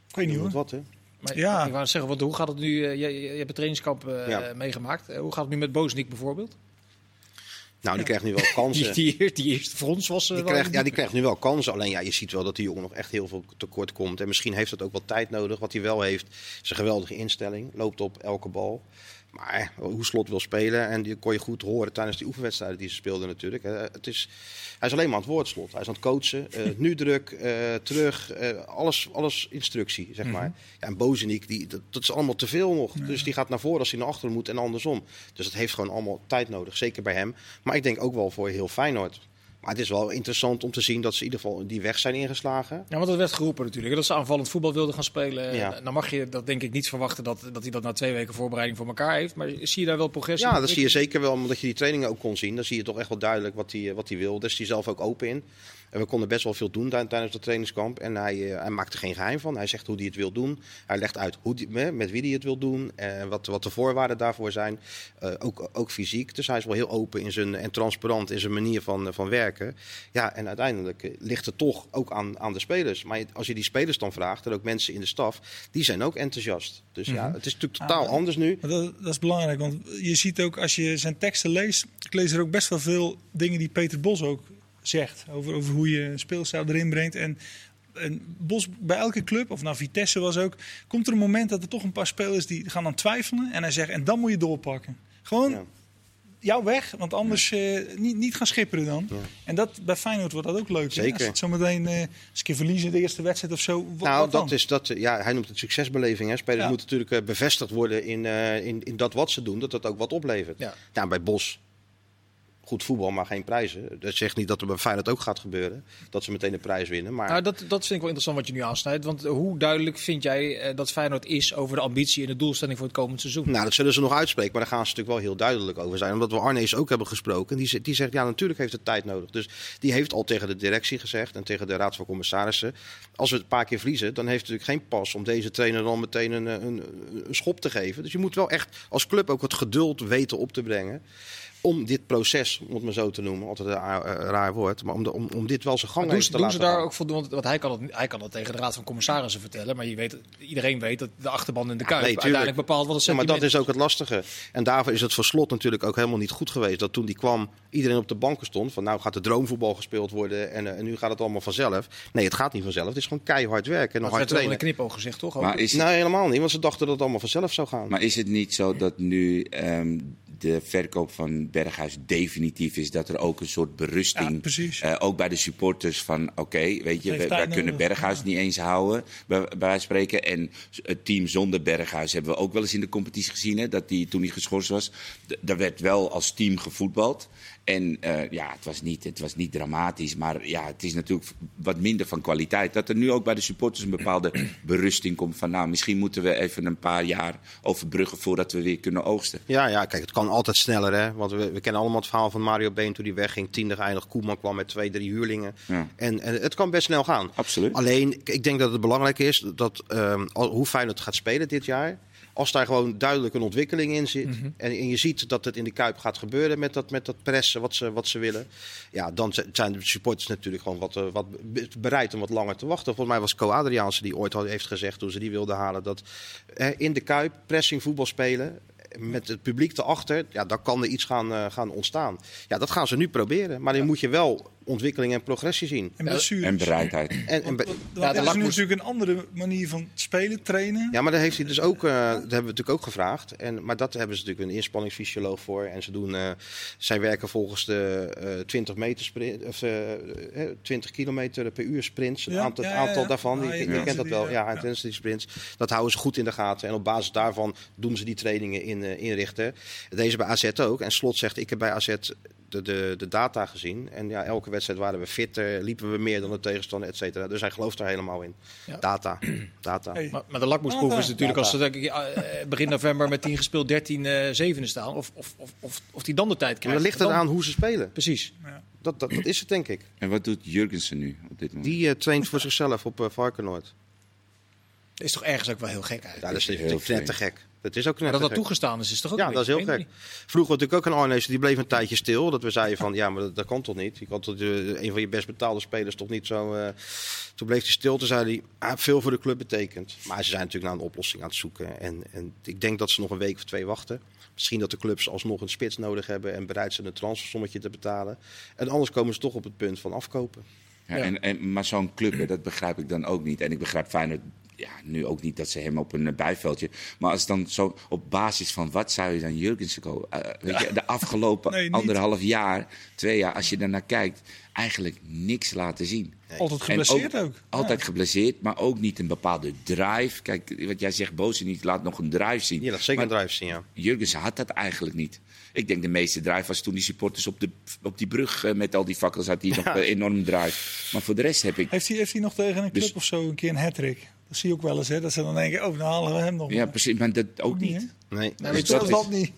Ik weet niet hoor. Wat, hè? Maar Ja. Ik wou zeggen, want hoe gaat het nu? eh, je, je hebt het trainingskamp eh, Ja. meegemaakt. Eh, hoe gaat het nu met Bozeniek bijvoorbeeld? Nou, die krijgt nu wel kansen. Die, die, die eerste frons was. eh, Die wel krijgt, ja, die krijgt nu wel kansen. Alleen ja, je ziet wel dat die jongen nog echt heel veel tekort komt. En misschien heeft dat ook wel tijd nodig. Wat hij wel heeft, is een geweldige instelling. Loopt op elke bal. Maar hoe Slot wil spelen, en die kon je goed horen tijdens die oefenwedstrijden die ze speelden natuurlijk. Eh, Het is, hij is alleen maar aan het woord, Slot. Hij is aan het coachen. eh, nu druk, eh, terug, eh, alles, alles instructie, zeg maar. Ja, en Bozeniek, die, dat, dat is allemaal te veel nog. Dus die gaat naar voren als hij naar achteren moet en andersom. Dus het heeft gewoon allemaal tijd nodig, zeker bij hem. Maar ik denk ook wel voor heel Feyenoord. Maar het is wel interessant om te zien dat ze in ieder geval die weg zijn ingeslagen. Ja, want dat werd geroepen natuurlijk. Dat ze aanvallend voetbal wilden gaan spelen. Ja. Dan mag je dat denk ik niet verwachten dat, dat hij dat na twee weken voorbereiding voor elkaar heeft. Maar zie je daar wel progressie? Ja, dat zie je zeker wel, omdat je die trainingen ook kon zien. Dan zie je toch echt wel duidelijk wat hij, wat hij wil. Daar is hij zelf ook open in. En we konden best wel veel doen tij- tijdens het trainingskamp. En hij, eh, hij maakt er geen geheim van. Hij zegt hoe hij het wil doen. Hij legt uit hoe die, met wie hij het wil doen. En wat, wat de voorwaarden daarvoor zijn. Eh, ook, ook fysiek. Dus hij is wel heel open in zijn, en transparant in zijn manier van, eh, van werken. Ja, en uiteindelijk ligt het toch ook aan, aan de spelers. Maar als je die spelers dan vraagt, en ook mensen in de staf, die zijn ook enthousiast. Dus ja, het is natuurlijk totaal Ah, anders nu. Dat, dat is belangrijk, want je ziet ook als je zijn teksten leest, ik lees er ook best wel veel dingen die Peter Bos ook zegt over, over hoe je een speelstijl erin brengt. En, en Bos bij elke club, of nou Vitesse was ook, komt er een moment dat er toch een paar spelers die gaan dan twijfelen en hij zegt en dan moet je doorpakken. Gewoon Ja. jou weg, want anders eh, niet, niet gaan schipperen dan. Ja. En dat, bij Feyenoord wordt dat ook leuk. hè? Zeker. Als het zometeen eh, als een keer verliezen de eerste wedstrijd of zo. wat- Nou, wat dat is dat. Ja, hij noemt het succesbeleving. Hè. Spelers moeten natuurlijk eh, bevestigd worden in, in, in dat wat ze doen, dat dat ook wat oplevert. Ja. Ja, bij Bos. Goed voetbal, maar geen prijzen. Dat zegt niet dat er bij Feyenoord ook gaat gebeuren. Dat ze meteen de prijs winnen. Maar Nou, dat, dat vind ik wel interessant wat je nu aansnijdt. Want hoe duidelijk vind jij eh, dat Feyenoord is over de ambitie en de doelstelling voor het komend seizoen? Nou, dat zullen ze nog uitspreken, maar daar gaan ze natuurlijk wel heel duidelijk over zijn. Omdat we Arnees ook hebben gesproken. Die, zegt- die zegt, ja, natuurlijk heeft het tijd nodig. Dus die heeft al tegen de directie gezegd en tegen de raad van commissarissen. Als we het een paar keer verliezen, dan heeft het natuurlijk geen pas om deze trainer dan meteen een, een, een schop te geven. Dus je moet wel echt als club ook het geduld weten op te brengen. Om dit proces, om het maar zo te noemen, altijd een raar, eh, raar woord, maar om, de, om, om dit wel zijn gang doen te doen ze daar gaan. ook voldoende? Want hij kan, het, hij kan het tegen de Raad van Commissarissen vertellen. Maar je weet, iedereen weet dat de achterban in de kuip nee, tuurlijk. uiteindelijk bepaalt wat het Ja, maar dat is ook het lastige. En daarvoor is het voor slot natuurlijk ook helemaal niet goed geweest. Dat toen die kwam, iedereen op de banken stond. Van nou gaat de droomvoetbal gespeeld worden en, eh, en nu gaat het allemaal vanzelf. Nee, het gaat niet vanzelf. Het is gewoon keihard werken en Maar hard het werd wel trainen. een knipoog gezegd, toch? Maar is, Nee, helemaal niet. Want ze dachten dat het allemaal vanzelf zou gaan. Maar is het niet zo dat nu ehm, de verkoop van Berghuis definitief is? Dat er ook een soort berusting, eh, ook bij de supporters van... oké, weet je, wij, wij tijd kunnen. Berghuis niet eens houden, bij, bij spreken. En het team zonder Berghuis hebben we ook wel eens in de competitie gezien... Hè, dat die, toen hij geschorst was, daar werd wel als team gevoetbald. En eh, ja, het was, niet, het was niet dramatisch, maar ja, het is natuurlijk wat minder van kwaliteit. Dat er nu ook bij de supporters een bepaalde berusting komt van... nou, misschien moeten we even een paar jaar overbruggen voordat we weer kunnen oogsten. Ja, ja, kijk, het kan altijd sneller, hè? Want we, we kennen allemaal het verhaal van Mario Been toen hij wegging. Tiende geëindigd, Koeman kwam met twee, drie huurlingen. Ja. En, en het kan best snel gaan. Absoluut. Alleen, ik denk dat het belangrijk is dat ehm, hoe Feyenoord gaat spelen dit jaar. Als daar gewoon duidelijk een ontwikkeling in zit. en, en je ziet dat het in de Kuip gaat gebeuren met dat, met dat pressen wat ze, wat ze willen. Ja, dan zijn de supporters natuurlijk gewoon wat, eh, wat be- bereid om wat langer te wachten. Volgens mij was Co Adriaanse die ooit al heeft gezegd toen ze die wilden halen. Dat eh, in de Kuip pressing voetbal spelen. Met het publiek erachter, ja, dan kan er iets gaan, eh, gaan ontstaan. Ja, dat gaan ze nu proberen. Maar dan moet je wel ontwikkeling en progressie zien. En blessures. En bereidheid. En, en be- Want de er is nu natuurlijk een andere manier van spelen, trainen. Ja, maar daar heeft hij dus ook, eh, dat hebben we natuurlijk ook gevraagd. En, maar dat hebben ze natuurlijk een inspanningsfysioloog voor. En ze doen, eh, zij werken volgens de eh 20 meter sprint, of eh, eh, 20 kilometer per uur sprints. Het Ja, aantal, ja, ja, aantal ja. daarvan, Ah, je, ja, je ja. kent dat wel, Ja. ja, intensity sprints. Dat houden ze goed in de gaten. En op basis daarvan doen ze die trainingen in, eh, inrichten. Deze bij AZ ook. En Slot zegt, ik heb bij AZ de, de, de data gezien. En ja, elke wedstrijd waren we fitter, liepen we meer dan de tegenstander, et cetera. Dus hij gelooft er helemaal in. Ja. Data. Data. Hey. Maar, maar de lakmoesproef is natuurlijk als ze denk ik, eh, begin november met 10 gespeeld 13 eh zevende staan. Of, of, of, of, of die dan de tijd Maar krijgt. dan ligt het Dan- aan hoe ze spelen. Precies. Dat, dat, dat is het, denk ik. En wat doet Jurgensen nu op dit moment? Die eh, traint voor zichzelf op uh, Varkenoord. Dat is toch ergens ook wel heel gek uit. Ja, dat is heel net te gek. Dat is ook maar net dat dat toegestaan is, is toch ook Ja, dat is heel gek. Vroeger natuurlijk ook een Arnees, die bleef een tijdje stil. Dat we zeiden van, ja, maar dat, dat kan toch niet? Je kan toch, eh, een van je best betaalde spelers toch niet zo... eh, toen bleef hij stil, toen zei hij, hij heeft veel voor de club betekend. Maar ze zijn natuurlijk naar een oplossing aan het zoeken. En, en ik denk dat ze nog een week of twee wachten. Misschien dat de clubs alsnog een spits nodig hebben en bereid zijn een transfersommetje te betalen. En anders komen ze toch op het punt van afkopen. Ja, Ja. En, en, maar zo'n club, hè, dat begrijp ik dan ook niet. En ik begrijp Feyenoord ja, nu ook niet dat ze hem op een eh, bijveldje... Maar als dan zo op basis van wat zou je dan Jurgensen ko- eh, weet je, de afgelopen Nee, anderhalf jaar, twee jaar, als je daarnaar kijkt, eigenlijk niks laten zien. Altijd geblesseerd ook. Altijd Ja. geblesseerd, maar ook niet een bepaalde drive. Kijk, wat jij zegt, Boze niet laat nog een drive zien. Ja, dat zeker Maar een drive zien, ja. Jurgensen had dat eigenlijk niet. Ik denk de meeste drive was toen die supporters op, de, op die brug eh, met al die fakkels had die nog enorm drive. Maar voor de rest heb ik... Heeft hij, heeft hij nog tegen een club Dus- of zo een keer een hat-trick? Dat zie je ook wel eens, hè? Dat ze dan denken, oh, dan halen we hem nog. Ja, precies, maar dat ook niet, niet. Nee. Nou, Dus weet je dat dat niet.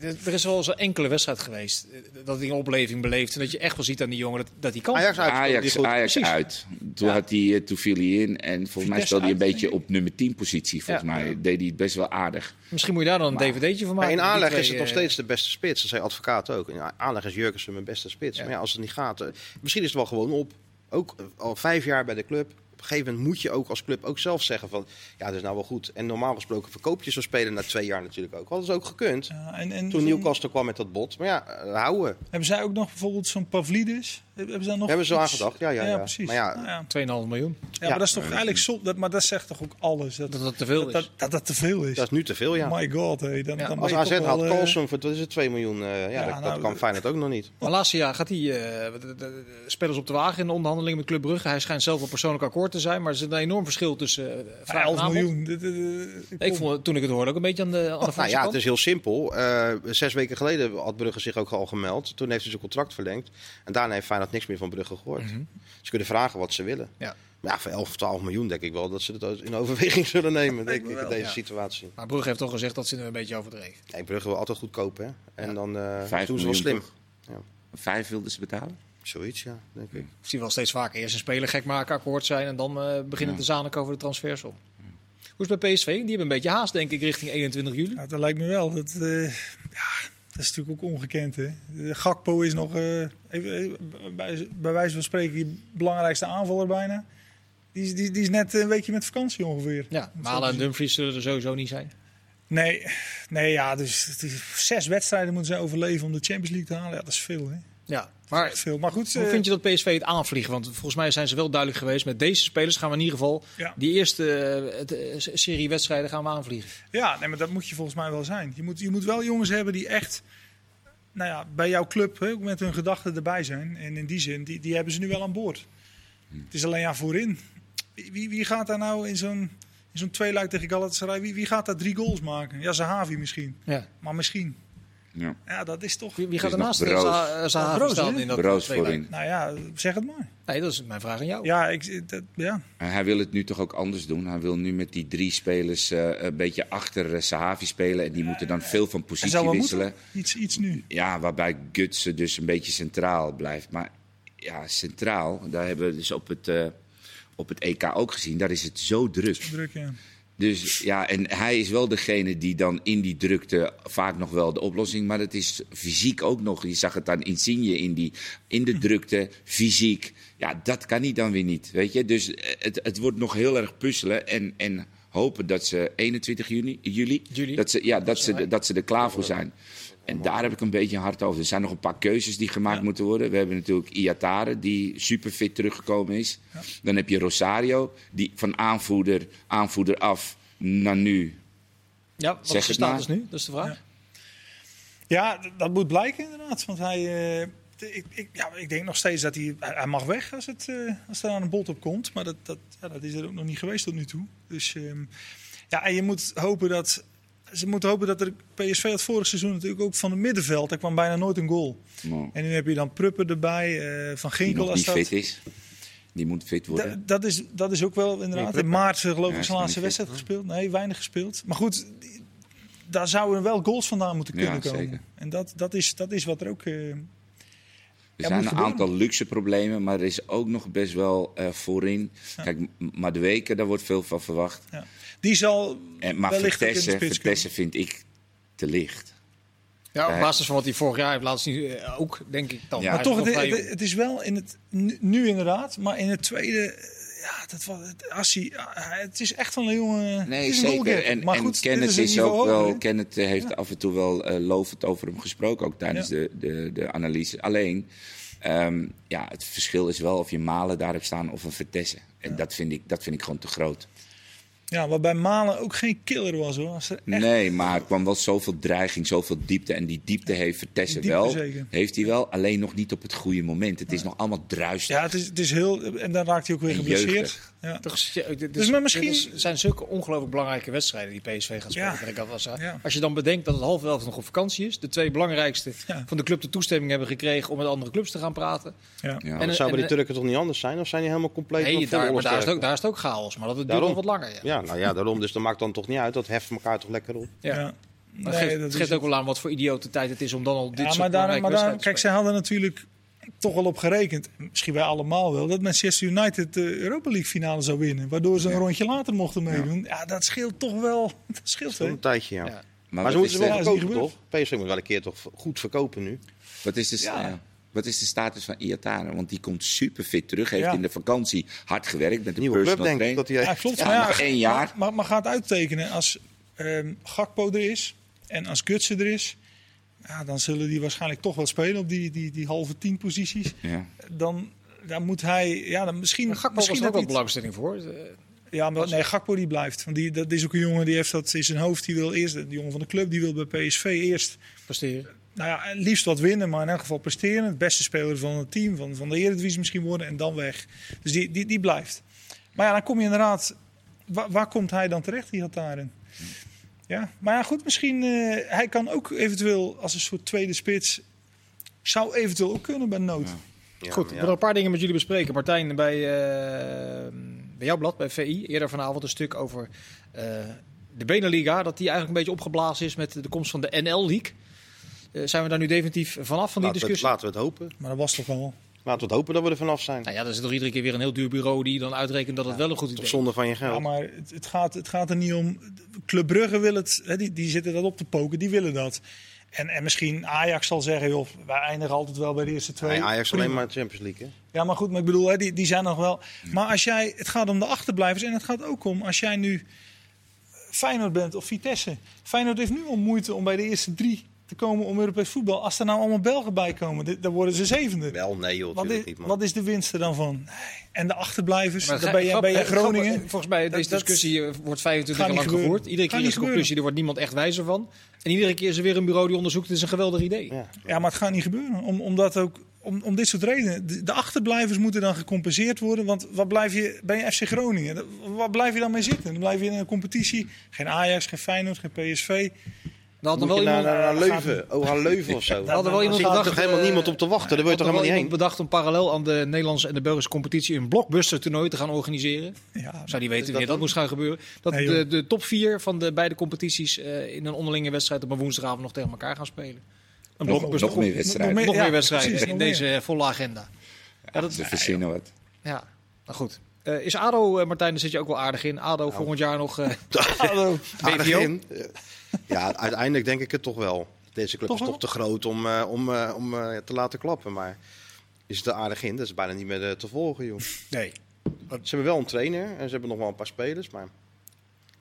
Er is wel eens een enkele wedstrijd geweest eh, dat hij een opleving beleeft. En dat je echt wel ziet aan die jongen dat, dat hij kan. Ajax uit. Ajax. Ajax Precies. uit. Toen, Ja. had hij, eh, toen viel hij in en volgens mij speelde hij een beetje op nummer 10 positie. Volgens Ja. mij deed hij het best wel aardig. Misschien moet je daar dan een dvd'tje van maken. in aanleg twee, is het nog eh, steeds de beste spits. Dat zei advocaat ook. In aanleg is Jurgensen mijn beste spits. Ja. Maar ja, als het niet gaat... misschien is het wel gewoon op. Ook al vijf jaar bij de club. Op een gegeven moment moet je ook als club ook zelf zeggen van... Ja, dat is nou wel goed. En normaal gesproken verkoop je zo'n speler na twee jaar natuurlijk ook. Hadden ze ook gekund. Ja, en, en Toen Newcastle kwam met dat bot. Maar ja, eh, houden. Hebben zij ook nog bijvoorbeeld zo'n Pavlidis? Hebben ze daar nog Hebben ze iets- aangedacht? Ja, ja, ja. precies. Maar ja, Nou ja. 2,5 miljoen. Ja, maar dat is toch eigenlijk zo, dat, maar dat zegt toch ook alles. Dat Dat dat te veel dat, is. dat, dat, dat te veel is. dat is nu te veel, ja. My god, hé. Dan, Ja, dan Als AZ wel, eh, Carlson voor wat is het, 2 miljoen. eh, ja, Ja, dat, dat nou, kan Feyenoord ook nog niet. Maar laatste jaar gaat hij eh, de spelers op de wagen in de onderhandelingen met Club Brugge. Hij schijnt zelf wel persoonlijk akkoord te zijn. Maar er zit een enorm verschil tussen eh vraag en 11 aanbod. miljoen. Ik kom. vond het, toen ik het hoorde ook een beetje aan de, aan de Nou ja, kant. het is heel simpel. Eh, zes weken geleden had Brugge zich ook al gemeld. Toen heeft hij zijn contract verlengd. En daarna heeft Feyenoord niks meer van Brugge gehoord. Mhm. Ze kunnen vragen wat ze willen. Ja. Maar ja, voor 11 of 12 miljoen denk ik wel dat ze het in overweging zullen nemen, denk ik, in deze ja. situatie. Maar Brugge heeft toch gezegd dat ze het een beetje overdreven. Nee, Brugge wil altijd goed kopen, hè. En Ja. dan eh Vijf doen ze wel miljoen slim. toch? Vijf wilden ze betalen? Zoiets, ja, denk ik. Ik zie wel steeds vaker eerst een speler gek maken, akkoord zijn en dan eh, beginnen Ja. te zaniken over de transfersom. Hoe is het bij PSV? Die hebben een beetje haast, denk ik, richting 21 juli. Ja, dat lijkt me wel. Dat, eh, ja, dat is natuurlijk ook ongekend. Hè? De Gakpo is nog, eh, even, bij, bij wijze van spreken, die belangrijkste aanvaller bijna. Die, is- die, die is net een weekje met vakantie ongeveer. Ja, Malen en Dumfries zullen er sowieso niet zijn. Nee, nee ja, dus het is- zes wedstrijden moeten ze overleven om de Champions League te halen. Ja, dat is veel. Hè? Ja, maar veel. Maar goed, hoe eh, vind je dat PSV het aanvliegen? Want volgens mij zijn ze wel duidelijk geweest. Met deze spelers gaan we in ieder geval Ja. die eerste eh, eh, serie wedstrijden gaan we aanvliegen. Ja, nee, maar dat moet je volgens mij wel zijn. Je moet, je moet wel jongens hebben die echt nou ja, bij jouw club hè, ook met hun gedachten erbij zijn. En in die zin, die, die hebben ze nu wel aan boord. Het is alleen ja voorin. Wie, wie- wie gaat daar nou in zo'n in zo'n tweeluik tegen Galatasaray, wie, wie gaat daar drie goals maken? Ja, Zahavi misschien. Ja. Maar misschien. Ja. Ja, dat is toch... Wie, wie gaat ernaast Zaha Broos, staan in dat Broos voorin. Nou ja, zeg het maar. Nee, dat is mijn vraag aan jou. Ja, ik, dat, ja. En hij wil het nu toch ook anders doen. Hij wil nu met die drie spelers eh, een beetje achter eh, Sahavi spelen. En die moeten dan veel van Hij positie wisselen. Iets, iets nu. Ja, waarbij Gutsen dus een beetje centraal blijft. Maar ja, centraal, daar hebben we dus op het, eh, op het EK ook gezien. Daar is het zo druk. Druk, ja. Dus ja, en hij is wel degene die dan in die drukte vaak nog wel de oplossing. Maar het is fysiek ook nog. Je zag het aan Insigne in, die, in de drukte, fysiek. Ja, dat kan hij dan weer niet. Weet je? Dus eh, het, het wordt nog heel erg puzzelen. En, en hopen dat ze 21 juni, juli, Juli. Dat, ze, ja, dat, ze, dat ze er klaar voor zijn. En daar heb ik een beetje hard over. Er zijn nog een paar keuzes die gemaakt moeten worden. We hebben natuurlijk Iatare, die super fit teruggekomen is. Dan heb je Rosario, die van aanvoerder, aanvoerder af naar nu. Ja, wat Zeg is de status nu? Dat is de vraag. Ja, dat moet blijken inderdaad. Want hij, eh, ik, ik, ja, ik denk nog steeds dat hij, hij hij mag weg als, het, eh, als er aan een bot op komt. Maar dat, dat, ja, dat is er ook nog niet geweest tot nu toe. Dus ehm, ja, en je moet hopen dat. Ze moeten hopen dat er PSV had vorig seizoen natuurlijk ook van het middenveld. Er kwam bijna nooit een goal. Nou, En nu heb je dan Prupper erbij, eh, Van Ginkel als dat. fit is. Die moet fit worden. Da- dat, is, dat is ook wel inderdaad. In maart eh, geloof Ja, ik is zijn laatste fit, wedstrijd gespeeld. Nee, weinig gespeeld. Maar goed, die- daar zouden wel goals vandaan moeten Ja, kunnen komen. zeker. En dat, dat, is, dat is wat er ook... eh, Er Ja, zijn een gebeuren. aantal luxe problemen, maar er is ook nog best wel eh, voorin. Kijk, maar de weken, daar wordt veel van verwacht. ja. Die zal En, maar wellicht ook in de vind ik te licht. Ja, op basis van wat hij vorig jaar heeft laten zien, eh, ook denk ik dan. Ja. Maar toch, het, vrij het, het is wel in het, nu, inderdaad, maar in het tweede, eh, ja, dat was, het, als hij, ah, het is echt wel een jongen. Nee, het is een zeker. En, maar en goed, dit Kenneth is, ook wel. Kenneth eh, heeft af en toe wel eh, lovend over hem gesproken, ook tijdens Ja. de, de, de analyse. Alleen, ehm, ja, het verschil is wel of je Malen daar hebt staan of een Vertessen. En dat, vind ik, dat vind ik gewoon te groot. Ja, waarbij Malen ook geen killer was hoor. Echt, Nee, maar er kwam wel zoveel dreiging, zoveel diepte. En die diepte heeft Vertessen wel. zeker. Heeft hij wel, alleen nog niet op het goede moment. Het is nog allemaal druistig. ja, het is, het is heel. En dan raakt hij ook weer geblesseerd. Ja. Toch, Dus maar misschien- is- zijn zulke ongelooflijk belangrijke wedstrijden die PSV gaat spelen. Ja. denk ik altijd wel zo. Ja. Als je dan bedenkt dat het half elf nog op vakantie is, de twee belangrijkste Ja. van de club de toestemming hebben gekregen om met andere clubs te gaan praten. Ja. Ja. En- Dat zou bij en- die Turken toch niet anders zijn? Of zijn die helemaal compleet Nee, daar, maar daar is, ook, daar is het ook chaos, maar dat het duurt nog wat langer. Ja. Ja, nou ja, daarom. Dus dat maakt dan toch niet uit. Dat heft elkaar toch lekker op. Ja. Nee, het geeft, dat geeft ook wel aan wat voor idiote tijd het is om dan al dit Ja, soort maar daar, belangrijke maar daar, wedstrijden kijk, ze hadden natuurlijk toch wel op gerekend, misschien wij allemaal wel, dat Manchester United de Europa League finale zou winnen. Waardoor ze een rondje later mochten meedoen. Ja, dat scheelt toch wel. Dat scheelt Zo'n hè? tijdje, ja. Ja. Maar, wat ze moeten wel verkopen, toch? PSV moet wel een keer toch goed verkopen nu. Wat is, de, wat is de status van Iatare? Want die komt super fit terug. Heeft Ja. in de vakantie hard gewerkt met de Nieuwe club, personal denk ik. Dat hij Ja, klopt. Ja, maar ja, nog één jaar. Maar, maar gaat uittekenen als ehm Gakpo er is en als Gutsen er is. Ja, dan zullen die waarschijnlijk toch wel spelen op die, die, die halve tien posities. Ja. Dan, dan moet hij, ja, dan misschien, Maar Gakpo was misschien er ook wel belangstelling voor. Eh, Ja, maar nee, Gakpo die blijft. Want die, dat is ook een jongen die heeft dat in zijn hoofd. Die wil eerst, de jongen van de club, die wil bij PSV eerst, presteren. nou ja, liefst wat winnen, maar in elk geval presteren. Het beste speler van het team, van, van de Eredivisie misschien worden en dan weg. Dus die, die, die blijft. Maar ja, dan kom je inderdaad, waar, waar komt hij dan terecht, die Hataren? Ja, maar goed, misschien, eh, hij kan ook eventueel als een soort tweede spits, zou eventueel ook kunnen bij nood. Ja, Goed, ik ja. wil een paar dingen met jullie bespreken. Martijn, bij, eh, bij jouw blad, bij VI, eerder vanavond een stuk over eh, de Beneliga. Dat die eigenlijk een beetje opgeblazen is met de komst van de NL-league. Eh, zijn we daar nu definitief vanaf van die Laten we, het, discussie? laten we het hopen. Maar dat was toch al. Laten we het hopen dat we er vanaf zijn. Nou ja, er is toch iedere keer weer een heel duur bureau die dan uitrekent dat het wel een goed idee Op is. zonde van je geld. Ja, maar het, het, gaat, het gaat er niet om. Club Brugge wil het, hè, die, die zitten dat op te poken, die willen dat. En, en misschien Ajax zal zeggen, joh, wij eindigen altijd wel bij de eerste twee. Nee, Ajax Prima. alleen maar Champions League. Hè? Ja, maar goed, maar ik bedoel, hè, die, die zijn nog wel. Maar als jij, het gaat om de achterblijvers en het gaat ook om als jij nu Feyenoord bent of Vitesse. Feyenoord heeft nu al moeite om bij de eerste drie te komen om Europees voetbal. Als er nou allemaal Belgen bij komen, dit- dan worden ze zevende. Wel, nee joh, Wat natuurlijk is, niet man. wat is de winst er dan van? Nee. En de achterblijvers, ga- ben je, grap- ben je eh, Groningen. grappig, Volgens mij, deze dat- discussie eh, wordt 25 gaat jaar lang gebeuren. gevoerd. Iedere keer is de conclusie, er wordt niemand echt wijzer van. En iedere keer is er weer een bureau die onderzoekt, het is een geweldig idee. Ja. Ja, maar het gaat niet gebeuren. Om, omdat ook, om, om dit soort redenen. De, de achterblijvers moeten dan gecompenseerd worden. Want wat blijf je bij je FC Groningen? Waar blijf je dan mee zitten? Dan blijf je in een competitie. Geen Ajax, geen Feyenoord, geen PSV. Had er Moet wel iemand... naar, naar Leuven, oh, aan Leuven of zo. Er had er wel Daar iemand bedacht, toch helemaal eh, niemand op te wachten. Daar wil je toch helemaal niet heen. bedacht om parallel aan de Nederlandse en de Belgische competitie een blockbuster toernooi te gaan organiseren. Ja, Zou die weten dat dat dan? moest gaan gebeuren. Dat de, de top 4 van de beide competities eh, in een onderlinge wedstrijd op een woensdagavond nog tegen elkaar gaan spelen. Een Nog- blockbuster. nog meer Nog, wedstrijden. nog nog Ja, meer wedstrijden precies, in deze volle agenda. Ja, dat, Ze verzinnen wat. ja, nou goed. Eh, is ADO, eh, Martijn, daar zit je ook wel aardig in. ADO volgend jaar nog eh Aardig BVO? in. Ja, uiteindelijk denk ik het toch wel. Deze club Toch is wel? toch te groot om, eh, om, eh, om eh, te laten klappen. Maar is het er aardig in? Dat is bijna niet meer te volgen, joh. Nee. Ze hebben wel een trainer en ze hebben nog wel een paar spelers, maar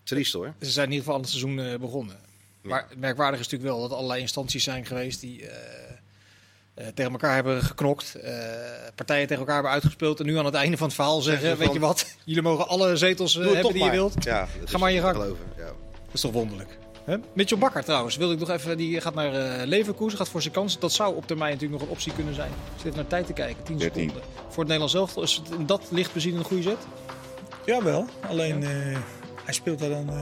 triest hoor. Ze zijn in ieder geval aan het seizoen eh, begonnen. Maar het merkwaardig is natuurlijk wel dat allerlei instanties zijn geweest die tegen elkaar hebben geknokt. eh, partijen tegen elkaar hebben uitgespeeld. En nu aan het einde van het verhaal zeggen, weet van- je wat, jullie mogen alle zetels eh, hebben toch die je maar. wilt. Ja, dat Ga maar je gang. geloven, Ja. Dat is toch wonderlijk. Hè? Mitchell Bakker trouwens, wilde ik nog even, die gaat naar eh Leverkusen, gaat voor zijn kans. Dat zou op termijn natuurlijk nog een optie kunnen zijn. Zit naar tijd te kijken, 10 13. seconden. Voor het Nederlands elftal is het in dat licht bezien een goede zet. Jawel, alleen eh, hij speelt daar dan... eh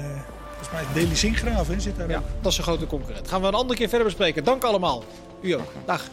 volgens mij is Deli hè, zit daar Ja, ook. dat is een grote concurrent. Gaan we een andere keer verder bespreken. Dank allemaal. U ook. Dag.